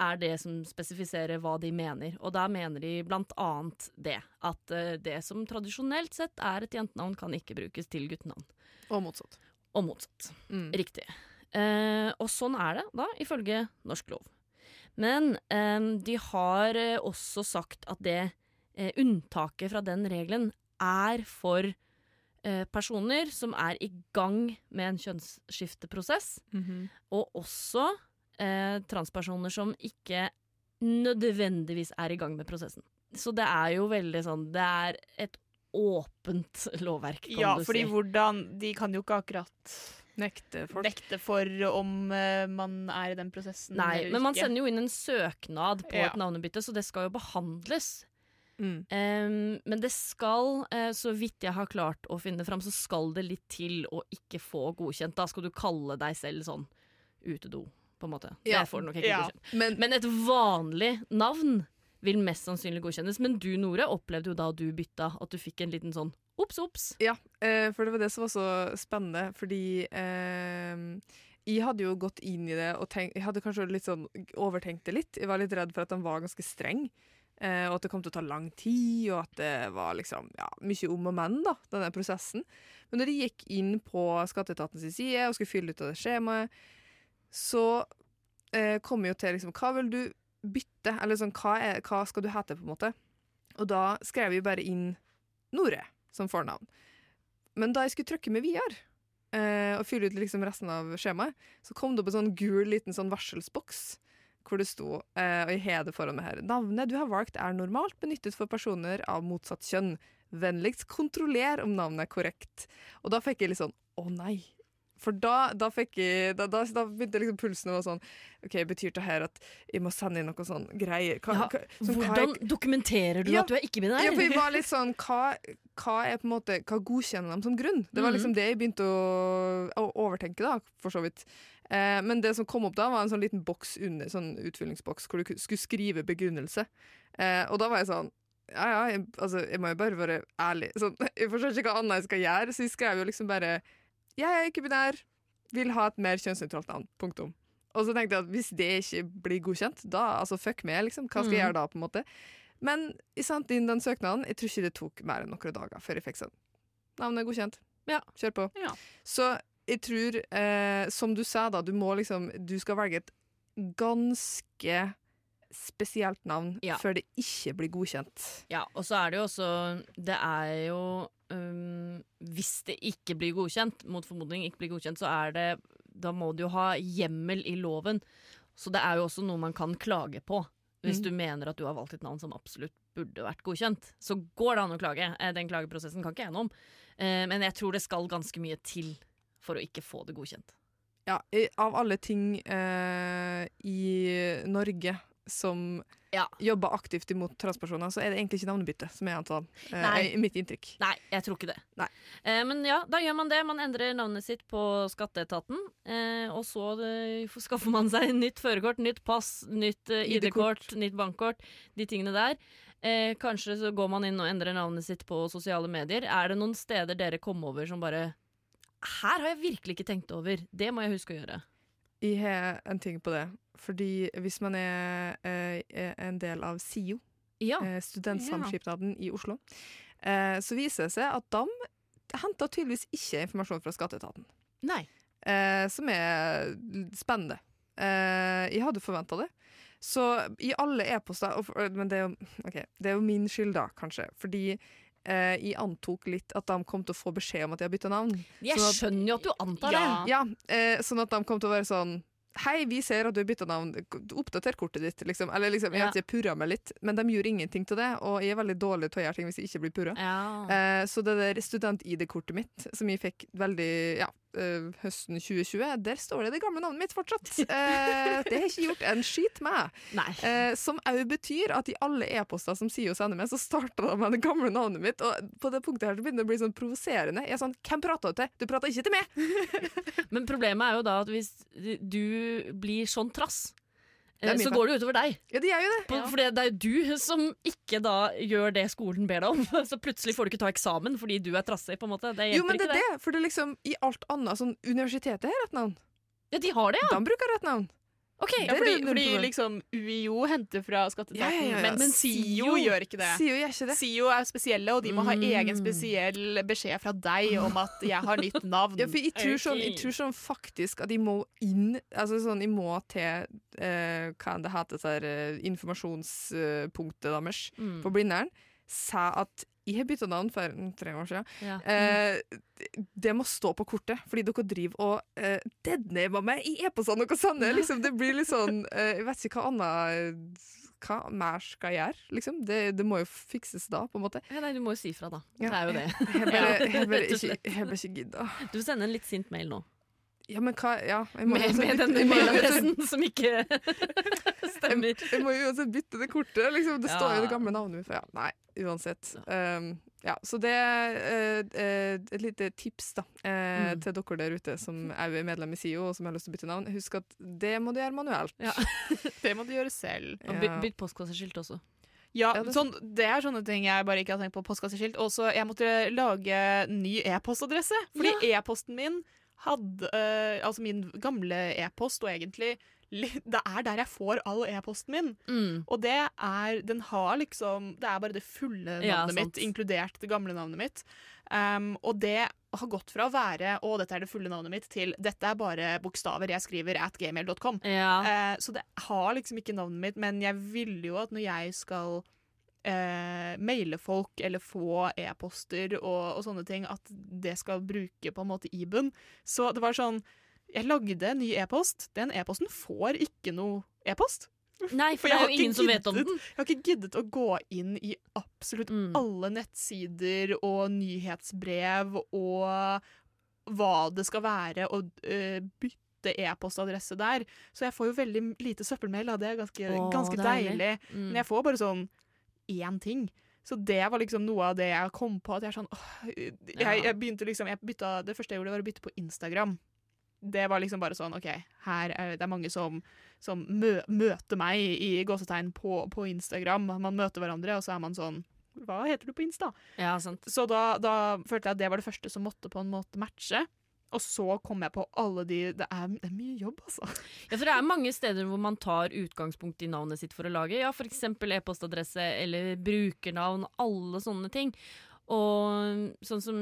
er det som spesifiserer hva de mener. Og da mener de blant annet det. At eh, det som tradisjonelt sett er et jentenavn, kan ikke brukes til guttenavn. Og motsatt. Og motsatt. Mm. Riktig. Eh, og sånn er det da, ifølge norsk lov. Men eh, de har eh, også sagt at det eh, unntaket fra den regelen er for eh, personer som er i gang med en kjønnsskifteprosess, Mhm. og også eh, transpersoner som ikke nødvendigvis er i gang med prosessen. Så det er jo veldig sånn Det er et åpent lovverk, kan Ja, du fordi hvordan De kan jo ikke akkurat Nekte folk. nekte for om uh, man er i den prosessen. Nei, men man sender jo inn en søknad på Ja. et navnebytte, så det skal jo behandles. Mm. Um, men det skal, uh, så vidt jeg har klart å finne fram, så skal det litt til å ikke få godkjent. Da skal du kalle deg selv sånn utedo, på en måte. Ja. Det får nok ikke Ja. godkjent. Men, Men et vanlig navn vil mest sannsynlig godkjennes. Men du, Nore, opplevde jo da du bytta, at du fikk en liten sånn ops, ops. Ja, eh, for det var det som var så spennende, fordi eh, jeg hadde jo gått inn i det og tenkt, jeg hadde kanskje litt sånn overtenkt det litt. Jeg var litt redd for at han var ganske streng, eh, og at det kom til å ta lang tid, og at det var liksom, ja, mye om og men, da, denne prosessen. Men når jeg gikk inn på skatteetatens side og skulle fylle ut av det skjemaet, så eh, kom jeg jo til liksom, hva vil du bytte, eller sånn, hva, er, hva skal du hete, på en måte? Og da skrev jeg bare inn Nore som fornavn. Men da jeg skulle trykke med Viar eh, og fylle ut liksom resten av skjemaet, så kom det opp en sånn gul liten sånn varselsboks hvor det sto, eh, og jeg har det foran meg her, navnet du har valgt er normalt benyttet for personer av motsatt kjønn. Vennligst kontroller om navnet er korrekt. Og da fikk jeg litt sånn, å nei. For da, da jeg, da, da, begynte liksom pulsen å være sånn, ok, betyr det her at jeg må sende inn noe sånn greier? Hva, Ja, hva, hva Hvordan jeg- dokumenterer du Ja. at du er ikke-binær? ja, for jeg var litt sånn hva, hva er på en måte Hva godkjenner de som grunn? Det var Mhm. liksom det jeg begynte å, å overtenke, da, for så vidt. Eh, men det som kom opp da, var en sånn liten boks under, sånn utfyllingsboks hvor du skulle skrive begrunnelse. Eh, og da var jeg sånn ja, ja, jeg, altså, jeg må jo bare være ærlig. Sånn, jeg forstår ikke hva annet jeg skal gjøre, så jeg skrev jo liksom bare Jeg er ikke binær, vil ha et mer kjønnsnøytralt navn. Punktum. Og så tenkte jeg at hvis det ikke blir godkjent, da altså fuck med, liksom. Hva skal jeg Mhm. gjøre da, på en måte? Men i sant, inn den søknaden. Jeg tror ikke det tok mer enn noen dager før jeg fikk sånn. Navnet er godkjent. Ja. Kjør på. Ja. Så jeg tror, eh, som du sa, da, du må liksom Du skal velge et ganske spesielt navn Ja. før det ikke blir godkjent. Ja, og så er det jo også Det er jo um, Hvis det ikke blir godkjent, mot formodning ikke blir godkjent, så er det Da må du jo ha hjemmel i loven. Så det er jo også noe man kan klage på. Hvis Mm. du mener at du har valgt et navn som absolutt burde vært godkjent, så går det an å klage. Eh, Den klageprosessen kan ikke jeg noe om. Eh, Men jeg tror det skal ganske mye til for å ikke få det godkjent. Ja, av alle ting eh, i Norge som Ja. jobber aktivt imot transpersoner, så er det egentlig ikke navnebytte som er antall. Eh, mitt inntrykk. Nei, jeg tror ikke det. Eh, men ja, da gjør man det. Man endrer navnet sitt på skatteetaten. Eh, og så eh, skaffer man seg nytt førerkort, nytt pass, nytt eh, ID-kort, nytt bankkort. De tingene der. Eh, kanskje så går man inn og endrer navnet sitt på sosiale medier. Er det noen steder dere kom over som bare Her har jeg virkelig ikke tenkt over. Det må jeg huske å gjøre. Jeg har en ting på det. Fordi hvis man er, eh, er en del av SIO, Ja. eh, Studentsamskipnaden i Oslo, eh, så viser det seg at de henter tydeligvis ikke informasjon fra skatteetaten. Nei. eh, som er spennende. Eh, jeg hadde forventa det. Så i alle e-poster Men det er, jo, okay, det er jo min skyld, da, kanskje. Fordi eh, jeg antok litt at de kom til å få beskjed om at jeg har bytta navn. Jeg Sånn at- skjønner jo at du antar Ja. det. Ja, eh, Sånn at de kom til å være sånn Hei, vi ser at du har bytta navn. Oppdater kortet ditt, liksom. Eller liksom, jeg Ja. ikke, purra meg litt. Men de gjorde ingenting til det, og jeg er veldig dårlig til å gjøre ting hvis jeg ikke blir purra. Ja. Eh, så det der student-ID-kortet mitt, som jeg fikk veldig ja, eh, høsten 2020, der står det det gamle navnet mitt fortsatt. Uh, det har ikke gjort en skit med. Eh, som òg betyr at i alle e-poster som SIO sender meg, så starter de med det gamle navnet mitt. Og på det punktet her så begynner det å bli sånn provoserende. Jeg er sånn, Hvem prater du til? Du prater ikke til meg! Men problemet er jo da at hvis du blir sånn trass, Det er eh, min så går det utover deg. Ja, det gjør jo det. På, For det er jo du som ikke da gjør det skolen ber deg om. Så plutselig får du ikke ta eksamen fordi du er trassig. på en måte. Det hjelper Jo, men det ikke er det. det. For det er liksom i alt annet sånn Universitetet har rett navn. Ja, de har det, ja! De bruker rett navn. Ok, Ja, fordi, fordi liksom UiO henter fra skatteetaten, Ja, ja, men, SIO gjør ikke det. SIO gjør ikke det. SIO er spesielle, og de må ha Mm. egen spesiell beskjed fra deg om at 'jeg har nytt navn'. Ja, for jeg tror, sånn, jeg tror sånn faktisk at de må inn Altså sånn, jeg må til uh, Hva det heter, her, eh, informasjonspunktet deres Mm. på Blindern, sa at jeg har bytta navn for tre år siden. Ja. Eh, det må stå på kortet, fordi dere driver og eh, deadnamer meg i e-postene deres! Sånn, Liksom, det blir litt sånn eh, Jeg vet ikke hva annet Hva mer skal jeg gjøre? Liksom. Det, det må jo fikses da, på en måte. Ja, nei, du må jo si fra, da. Ja. Det er jo det. Jeg bare, jeg bare rett og ikke, jeg bare ikke gidder. Du sender en litt sint mail nå. Ja, men hva Ja, må Med, med den mailadressen som ikke stemmer. Jeg, jeg må jo uansett bytte det kortet. Liksom. Det står jo det gamle navnet mitt. Ja. Nei, uansett. Um, ja, så det er eh, eh, et lite tips da, eh, Mm. til dere der ute som er medlem i SIO og som har lyst til å bytte navn. Husk at det må du gjøre manuelt. Ja. Det må du gjøre selv. Og by, bytt postkasseskilt også. Ja, Ja, det sånn, det er sånne ting jeg bare ikke har tenkt på. Postkasseskilt. Også, jeg måtte lage ny e-postadresse. Fordi e-posten min hadde uh, Altså min gamle e-post, og egentlig Det er der jeg får all e-posten min. Mm. Og det er Den har liksom Det er bare det fulle navnet Ja, mitt, inkludert det gamle navnet mitt. Um, og det har gått fra å være 'Å, dette er det fulle navnet mitt', til 'Dette er bare bokstaver jeg skriver at gmail.com'. Ja. Uh, så det har liksom ikke navnet mitt, men jeg vil jo at når jeg skal eh, maile folk eller få e-poster og, og sånne ting, at det skal bruke på en måte Iben. Så det var sånn Jeg lagde en ny e-post. Den e-posten får ikke noe e-post. Nei, for For det er jo ingen ingen som vet om den. Jeg har ikke giddet å gå inn i absolutt Mm. alle nettsider og nyhetsbrev og hva det skal være, og uh, bytte e-postadresse der. Så jeg får jo veldig lite søppelmail, da. Det er ganske, Åh, ganske deilig. deilig. Mm. Men jeg får bare sånn én ting. Så det var liksom noe av det jeg kom på. At jeg sånn åh, jeg, jeg begynte liksom jeg bytta, Det første jeg gjorde, var å bytte på Instagram. Det var liksom bare sånn OK, her er det er mange som, som mø, møter meg i gåsetegn på, på Instagram. Man møter hverandre, og så er man sånn Hva heter du på Insta? Ja, sant. Så da, da følte jeg at det var det første som måtte på en måte matche. Og så kom jeg på alle de Det er, det er mye jobb, altså. Ja, for det er mange steder hvor man tar utgangspunkt i navnet sitt for å lage. Ja, f.eks. e-postadresse eller brukernavn, alle sånne ting. Og sånn som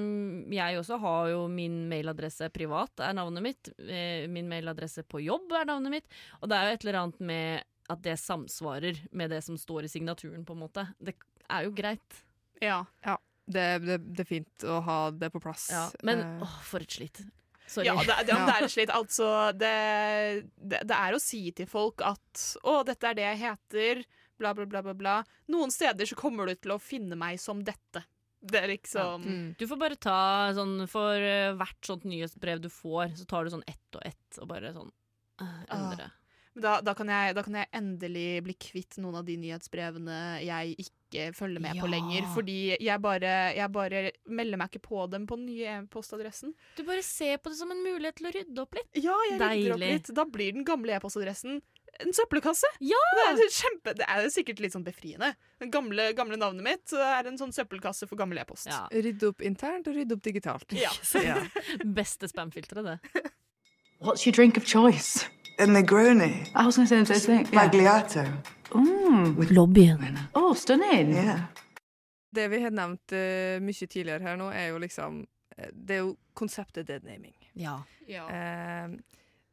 jeg også har jo min mailadresse privat, er navnet mitt. Eh, Min mailadresse på jobb er navnet mitt. Og det er jo et eller annet med at det samsvarer med det som står i signaturen, på en måte. Det er jo greit. Ja. Det, det, det er fint å ha det på plass. Ja, men Eh, åh, for et slitt. Sorry. Ja, det, det, det er slitt. Altså, det, det, det er å si til folk at 'Å, dette er det jeg heter', bla, bla, bla, bla, bla. Noen steder så kommer du til å finne meg som dette. Det er liksom mm. Du får bare ta sånn For eh, hvert sånt nyhetsbrev du får, så tar du sånn ett og ett, og bare sånn eh, endre. Ah. Da, da, kan jeg, da kan jeg endelig bli kvitt noen av de nyhetsbrevene jeg ikke følger med på lenger. Fordi jeg bare, jeg bare melder meg ikke på dem på den nye e-postadressen. Du bare ser på det som en mulighet til å rydde opp litt. Ja, jeg rydder opp litt. Da blir den gamle e-postadressen en søppelkasse. Ja! Det er, kjempe, det er sikkert litt sånn befriende. Det gamle, gamle navnet mitt er en sånn søppelkasse for gammel e-post. Ja. Rydde opp internt og rydde opp digitalt. Ja. Ja. Beste spamfilteret, det. What's your drink of choice? A Negroni. I was going to say the same thing. Yeah. Mm. Lobbyen. Oh, stunning. Yeah. Det vi har nevnt uh, mye tidligere her nå, er jo liksom eh, Det er jo konseptet deadnaming. Ja. Ja. Uh,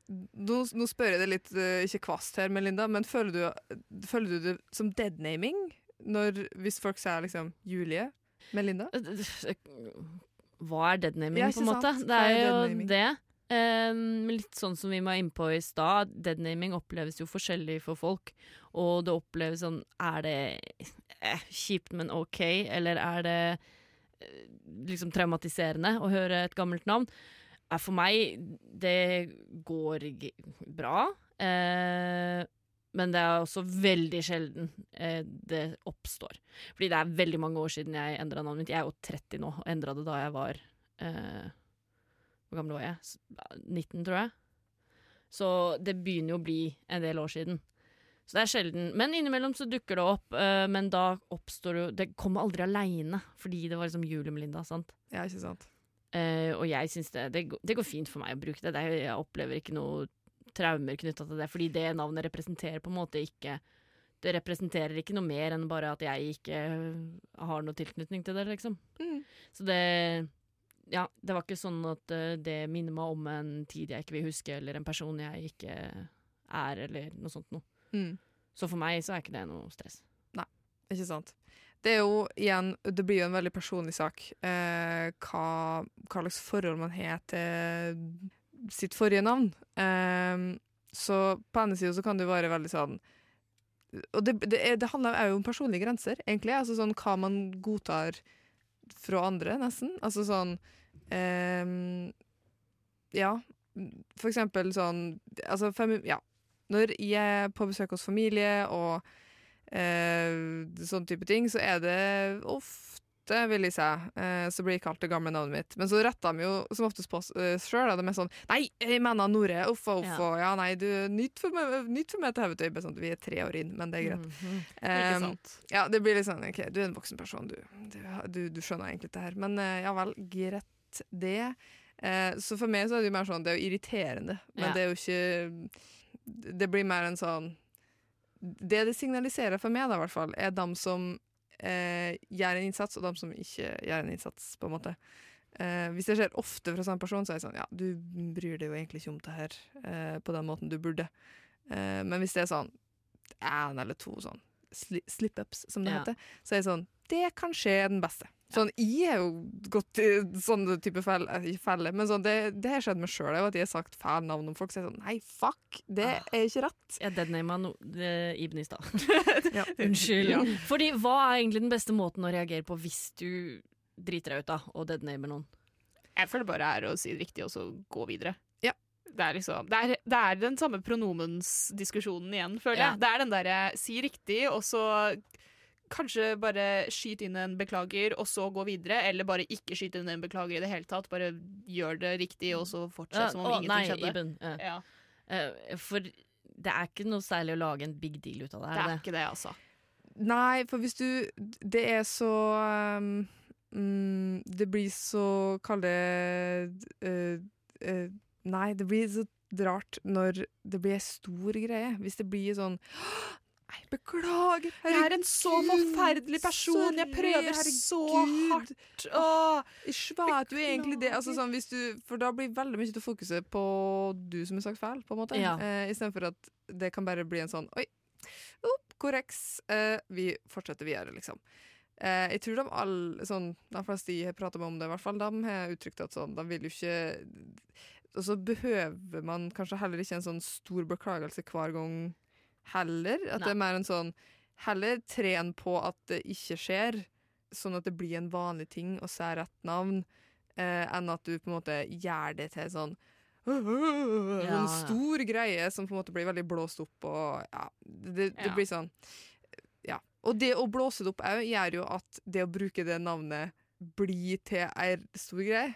nå, nå spør jeg deg litt, uh, ikke kvast her, Melinda, men føler du, føler du det som deadnaming når, hvis folk sier liksom Julie? Melinda? Hva er deadnaming, Ja, på en måte? sant? Det er er jo det. Um, litt sånn som vi var inne på i stad, deadnaming oppleves jo forskjellig for folk. Og det oppleves sånn Er det eh, kjipt, men OK? Eller er det eh, liksom traumatiserende å høre et gammelt navn? Eh, for meg, det går bra. Eh, men det er også veldig sjelden eh, det oppstår. Fordi det er veldig mange år siden jeg endra navnet mitt. Jeg er jo 30 nå, og endra det da jeg var eh, Hvor gammel var jeg? 19, tror jeg. Så det begynner jo å bli en del år siden. Så det er sjelden. Men innimellom så dukker det opp. Uh, men da oppstår det jo Det kommer aldri aleine, fordi det var liksom Julie Melinda, sant. Ja, ikke sant? Uh, og jeg syns det, det, går- det går fint for meg å bruke det. det jeg opplever ikke noe traumer knytta til det, fordi det navnet representerer på en måte ikke Det representerer ikke noe mer enn bare at jeg ikke har noe tilknytning til det, liksom. Mm. Så det Ja, det var ikke sånn at eh, det minner meg om en tid jeg ikke vil huske, eller en person jeg ikke er, eller noe sånt noe. Mm. Så for meg så er ikke det noe stress. Nei, Ikke sant. Det er jo igjen Det blir jo en veldig personlig sak eh, hva, hva slags forhold man har til sitt forrige navn. Eh, så på ene sida så kan det jo være veldig sånn Og det, det, er, det handler er jo om personlige grenser, egentlig. Altså sånn hva man godtar fra andre, nesten. Altså sånn eh, Ja. for eksempel sånn altså, fem, ja. Når jeg er på besøk hos familie og eh, sånn type ting, så er det ofte, vil jeg si, eh, så blir jeg kalt det gamle navnet mitt. Men så retter de jo som oftest på sjøl. De er sånn Nei, jeg mener Nore. Uff og uff. Ja. Ja, nei, du, nytt for meg, nytt for meg til hodet. Sånn, vi er tre år inn, men det er greit. Mhm. Ikke Um, ja, det blir litt sånn OK, du er en voksen person, du. Du, du, du skjønner egentlig det her. Men eh, ja vel, greit det. Uh, så for meg så er det jo mer sånn Det er jo irriterende, men Ja. det er jo ikke Det blir mer en sånn Det det signaliserer for meg, da, i hvert fall, er dem som eh, gjør en innsats, og de som ikke gjør en innsats, på en måte. Eh, hvis det skjer ofte fra samme person, så er det sånn Ja, du bryr deg jo egentlig ikke om det her eh, på den måten du burde. Eh, men hvis det er sånn én eller to sånn sli slip-ups, som det Ja. heter, så er det sånn Det kanskje er den beste. Sånn, Jeg er jo gått i sånne type felle, eh, felle, men sånn, det, det har skjedd meg sjøl, at jeg har sagt feil navn om folk. Så jeg er sånn Nei, fuck! Det Ah. er ikke rett. Jeg deadnama no Ibn i stad. Ja. Unnskyld. Ja. Fordi hva er egentlig den beste måten å reagere på hvis du driter deg ut da, og deadnamer noen? Jeg føler bare er å si det riktig og så gå videre. Ja. Det er liksom Det er, det er den samme pronomensdiskusjonen igjen, føler Ja. jeg. Det er den derre si riktig, og så kanskje bare skyte inn en beklager, og så gå videre. Eller bare ikke skyte inn en beklager i det hele tatt. Bare gjør det riktig, og så fortsett som om å, ingenting nei, skjedde. Iben, eh, Ja, Uh, for det er ikke noe særlig å lage en big deal ut av det. det Er er det? ikke det, altså. Nei, for hvis du Det er så um, mm, Det blir så Kall det uh, uh, Nei, det blir så rart når det blir en stor greie. Hvis det blir sånn Nei, beklager! Jeg er en så forferdelig person. Jeg prøver så hardt. Åh. Jeg vet jo egentlig det. Altså, sånn, du, for da blir veldig mye til fokuset på du som har sagt feil, på en måte. Ja. Eh, Istedenfor at det kan bare bli en sånn Oi, opp, korreks. Eh, vi fortsetter videre, liksom. Eh, jeg tror de alle, sånn, de fleste jeg har pratet med om det, i hvert fall, de har uttrykt at sånn, de vil jo ikke Og så behøver man kanskje heller ikke en sånn stor beklagelse hver gang heller. At det er mer en sånn Heller tren på at det ikke skjer, sånn at det blir en vanlig ting å si rett navn, eh, enn at du på en måte gjør det til sånn en Ja. stor greie som på en måte blir veldig blåst opp og ja, det, det Ja. blir sånn Ja. Og det å blåse det opp òg gjør jo at det å bruke det navnet blir til ei stor greie.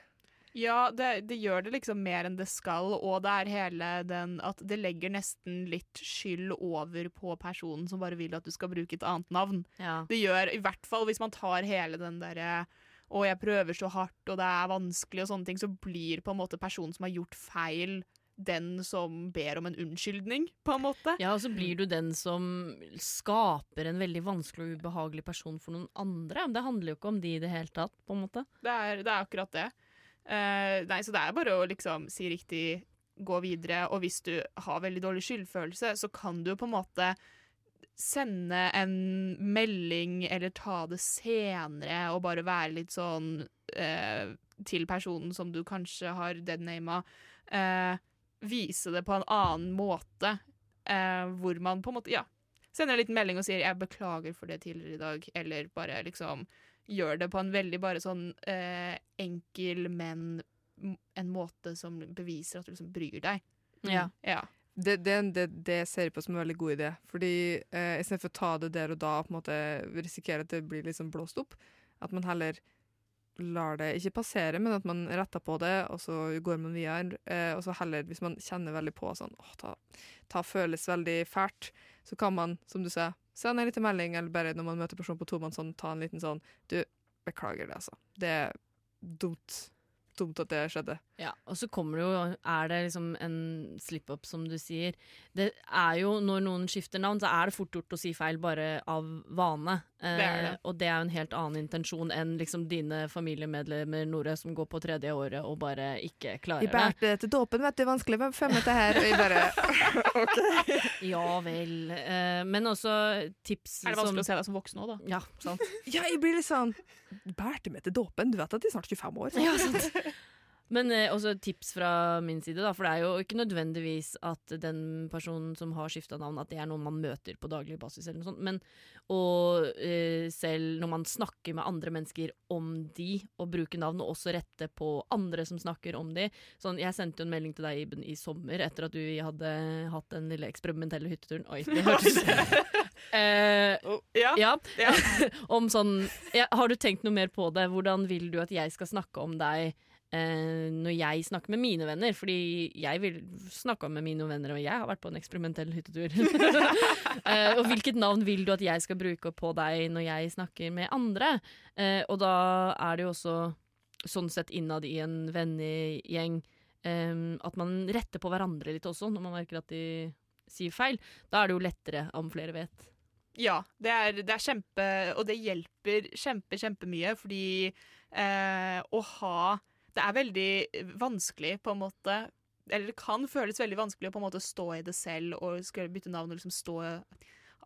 Ja, det, det gjør det liksom mer enn det skal, og det er hele den at det legger nesten litt skyld over på personen som bare vil at du skal bruke et annet navn. Ja. Det gjør, i hvert fall hvis man tar hele den derre og jeg prøver så hardt, og det er vanskelig, og sånne ting, så blir på en måte personen som har gjort feil, den som ber om en unnskyldning, på en måte. ja, og så blir du den som skaper en veldig vanskelig og ubehagelig person for noen andre. Det handler jo ikke om de i det hele tatt, på en måte. Det er, det er akkurat det. Eh, nei, så det er bare å liksom si riktig, gå videre, og hvis du har veldig dårlig skyldfølelse, så kan du på en måte sende en melding eller ta det senere og bare være litt sånn uh, til personen som du kanskje har deadnama. Uh, vise det på en annen måte, eh, hvor man på en måte, ja, sender en liten melding og sier 'jeg beklager for det tidligere i dag', eller bare liksom gjør det på en veldig bare sånn eh, enkel, men en måte som beviser at du liksom bryr deg. Ja. Ja. Det, det, det, det ser jeg på som en veldig god idé. Fordi eh, Istedenfor å ta det der og da og risikere at det blir liksom blåst opp, at man heller lar det ikke passere, men at man retter på det, og så går man videre. Eh, og så heller, hvis man kjenner veldig på sånn åh, ta, ta føles veldig fælt, så kan man, som du sa, sende en liten melding, eller bare når man møter personen på tomannshånd, sånn, ta en liten sånn Du, beklager det, altså. Det er dumt. Dumt at det skjedde. Ja, og så kommer det jo Er det liksom en slip-up, som du sier Det er jo, når noen skifter navn, så er det fort gjort å si feil bare av vane. Eh, Det er det. Og det er jo en helt annen intensjon enn liksom dine familiemedlemmer, Nore, som går på tredje året og bare ikke klarer det. bærte til dåpen, vet du. Vanskelig med fem det her. Og jeg bare OK. Ja vel. Eh, men også tips Er det vanskelig å se deg som voksen òg, da? Ja, sant. Ja, jeg blir litt sånn Bærte meg til dåpen? Du vet at de er snart 25 år? Ja, sant. Men eh, også et tips fra min side, da, for det er jo ikke nødvendigvis at den personen som har skifta navn, at det er noen man møter på daglig basis, eller noe sånt. Men og eh, selv når man snakker med andre mennesker om de, og bruker navn, og også rette på andre som snakker om de. Sånn, jeg sendte jo en melding til deg, Iben, i sommer etter at du hadde hatt den lille eksperimentelle hytteturen. Oi, det hørtes eh, Ja. ja. Ja. om sånn ja, Har du tenkt noe mer på det? Hvordan vil du at jeg skal snakke om deg eh, når jeg snakker med mine venner? Fordi jeg vil snakke med mine venner, og jeg har vært på en eksperimentell hyttetur. eh, og hvilket navn vil du at jeg skal bruke på deg når jeg snakker med andre? Eh, og da er det jo også sånn sett innad i en vennegjeng eh, at man retter på hverandre litt også, når man merker at de sier feil. Da er det jo lettere om flere vet. Ja, det er, det er kjempe Og det hjelper kjempe, kjempemye, fordi eh, å ha Det er veldig vanskelig, på en måte Eller det kan føles veldig vanskelig å på en måte stå i det selv og skulle bytte navn og liksom stå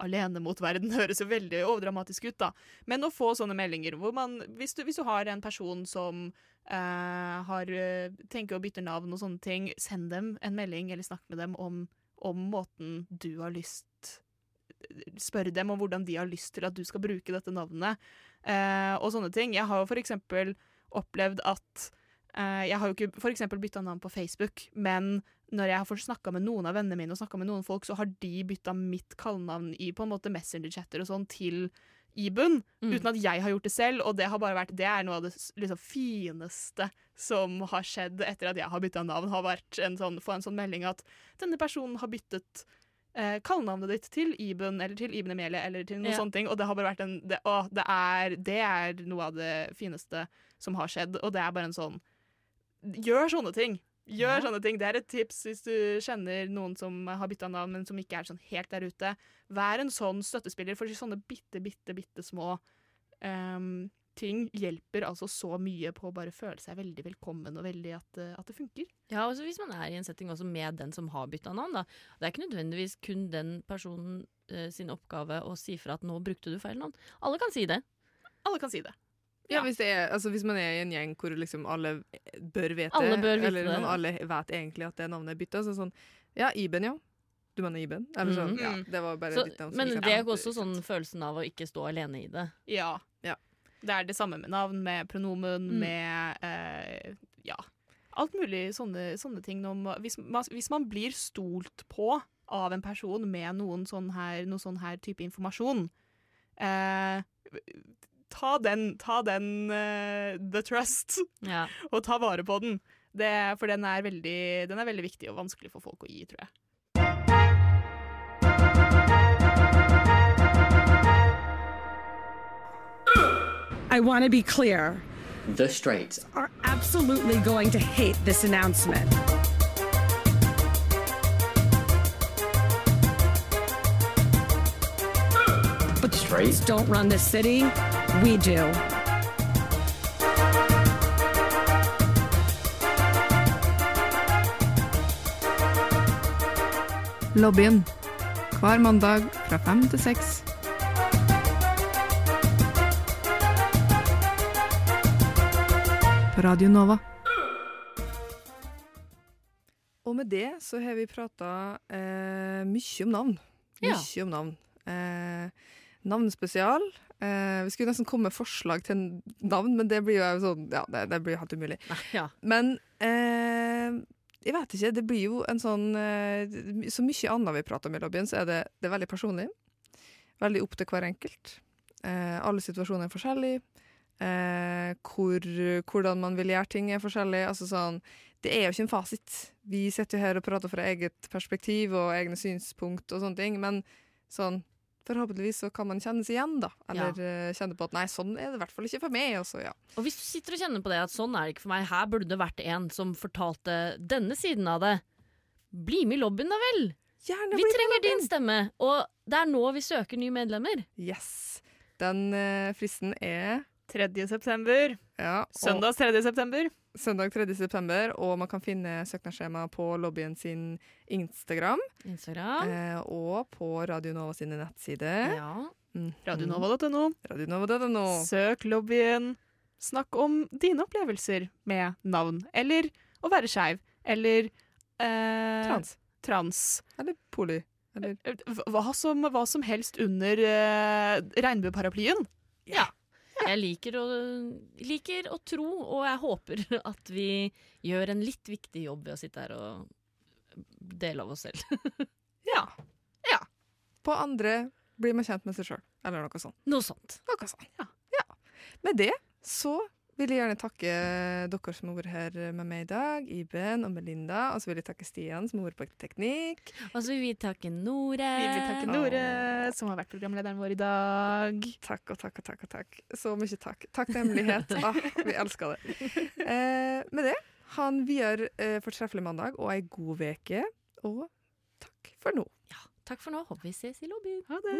alene mot verden. Høres jo veldig overdramatisk ut, da. Men å få sånne meldinger hvor man Hvis du, hvis du har en person som eh, har, eh, tenker å bytte navn og sånne ting, send dem en melding eller snakk med dem om, om måten du har lyst Spør dem om hvordan de har lyst til at du skal bruke dette navnet, eh, og sånne ting. Jeg har jo for eksempel opplevd at eh, Jeg har jo ikke eksempel bytta navn på Facebook, men når jeg har snakka med noen av vennene mine, og med noen folk, så har de bytta mitt kallenavn i på en måte Messenger-chatter og sånn til Ibun, Mm. uten at jeg har gjort det selv. Og det har bare vært Det er noe av det liksom, fineste som har skjedd etter at jeg har bytta navn. Har vært en sånn, Få en sånn melding at denne personen har byttet eh, kallenavnet ditt til Ibun eller til Ibn Emilie eller til noen Ja. sånne ting. Og det har bare vært en det, å, det, er, det er noe av det fineste som har skjedd. Og det er bare en sånn Gjør sånne ting. Gjør Ja. sånne ting. Det er et tips hvis du kjenner noen som har bytta navn, men som ikke er sånn helt der ute. Vær en sånn støttespiller, for sånne bitte, bitte, bitte små um, ting hjelper altså så mye på å bare føle seg veldig velkommen og veldig at, eh, at det funker. Ja, også hvis man er i en setting også med den som har bytta navn. Da. Det er ikke nødvendigvis kun den personen eh, sin oppgave å si fra at nå brukte du feil navn. Alle kan si det. Alle kan si det. Ja, hvis, det er, altså, hvis man er i en gjeng hvor liksom alle bør vite Alle bør vite eller det. man alle vet egentlig at det navnet er bytta, så sånn Ja, Iben, ja. Du mener Iben? Eller sånn. Mhm. Ja, det var bare Så, ditt navn. som men det er også sånn følelsen av å ikke stå alene i det. Ja. Ja. Det er det samme med navn, med pronomen, Mm. med eh, Ja. Alt mulig sånne, sånne ting. Når man, hvis, man, hvis man blir stolt på av en person med noen sånn her, noe sånn her type informasjon eh, Ta den, ta den uh, the trust, Ja. og ta vare på den. Det, for den er, veldig, den er veldig viktig og vanskelig for folk å gi, tror jeg. I want to be clear. The Straits Are absolutely going to hate this announcement. But Straight? don't run this city. We do. Lobbyen. Hver mandag fra fem til seks. På Radio Nova. Og med det så har vi prata eh, mye om navn. Ja. Mye om navn. Eh, navnespesial. Eh, vi skulle nesten komme med forslag til en navn, men det blir jo sånn Ja, det, det blir helt umulig. ja. Men uh, jeg vet ikke. Det blir jo en sånn uh, Så mye annet vi prater om i lobbyen, så er det, det er veldig personlig. Veldig opp til hver enkelt. Alle situasjoner er forskjellige. Hvor, hvordan man vil gjøre ting, er forskjellig. Altså sånn, det er jo ikke en fasit. Vi sitter jo her og prater fra eget perspektiv og egne synspunkt og sånne ting, men sånn Forhåpentligvis så kan man kjennes igjen, da. Eller ja. kjenne på at nei, sånn er det i hvert fall ikke for meg. Også, ja. Og hvis du sitter og kjenner på det at sånn er det ikke for meg, her burde det vært en som fortalte denne siden av det. Bli med i lobbyen, da vel! Gjerne Vi trenger din stemme, og det er nå vi søker nye medlemmer. Yes. Den eh, fristen er 3. september. ja, Søndag 3. september. Søndag 3. september, og man kan finne søknadsskjema på lobbyen sin Instagram. Instagram. Eh, og på Radio Nova sine nettsider. Ja. Mhm. Radionova.no. Radionova.no. Søk lobbyen. snakk om dine opplevelser med navn, eller å være skeiv, eller eh, Trans. trans. Eller poli. Eller Eh, Hva som, hva som helst under eh, regnbueparaplyen. Ja. Jeg liker å, liker å tro, og jeg håper at vi gjør en litt viktig jobb ved å sitte her og dele av oss selv. Ja. på andre blir man kjent med seg sjøl, eller noe sånt. Noe sånt. Noe sånt. Ja. Med det så vil jeg gjerne takke dere som har vært her med meg i dag, Iben og Melinda. Og så vil jeg takke Stian som har vært på teknikk. Og så vil vi takke Nore. Vi vil takke Nore, som har vært programlederen vår i dag. Takk og takk og takk. og takk. Så mye takk. Takknemlighet. ah, vi elsker det. Eh, med det, ha en videre eh, fortreffelig mandag og ei god veke. Og takk for nå. Ja, takk for nå. Håper vi ses i lobbyen. Ha det!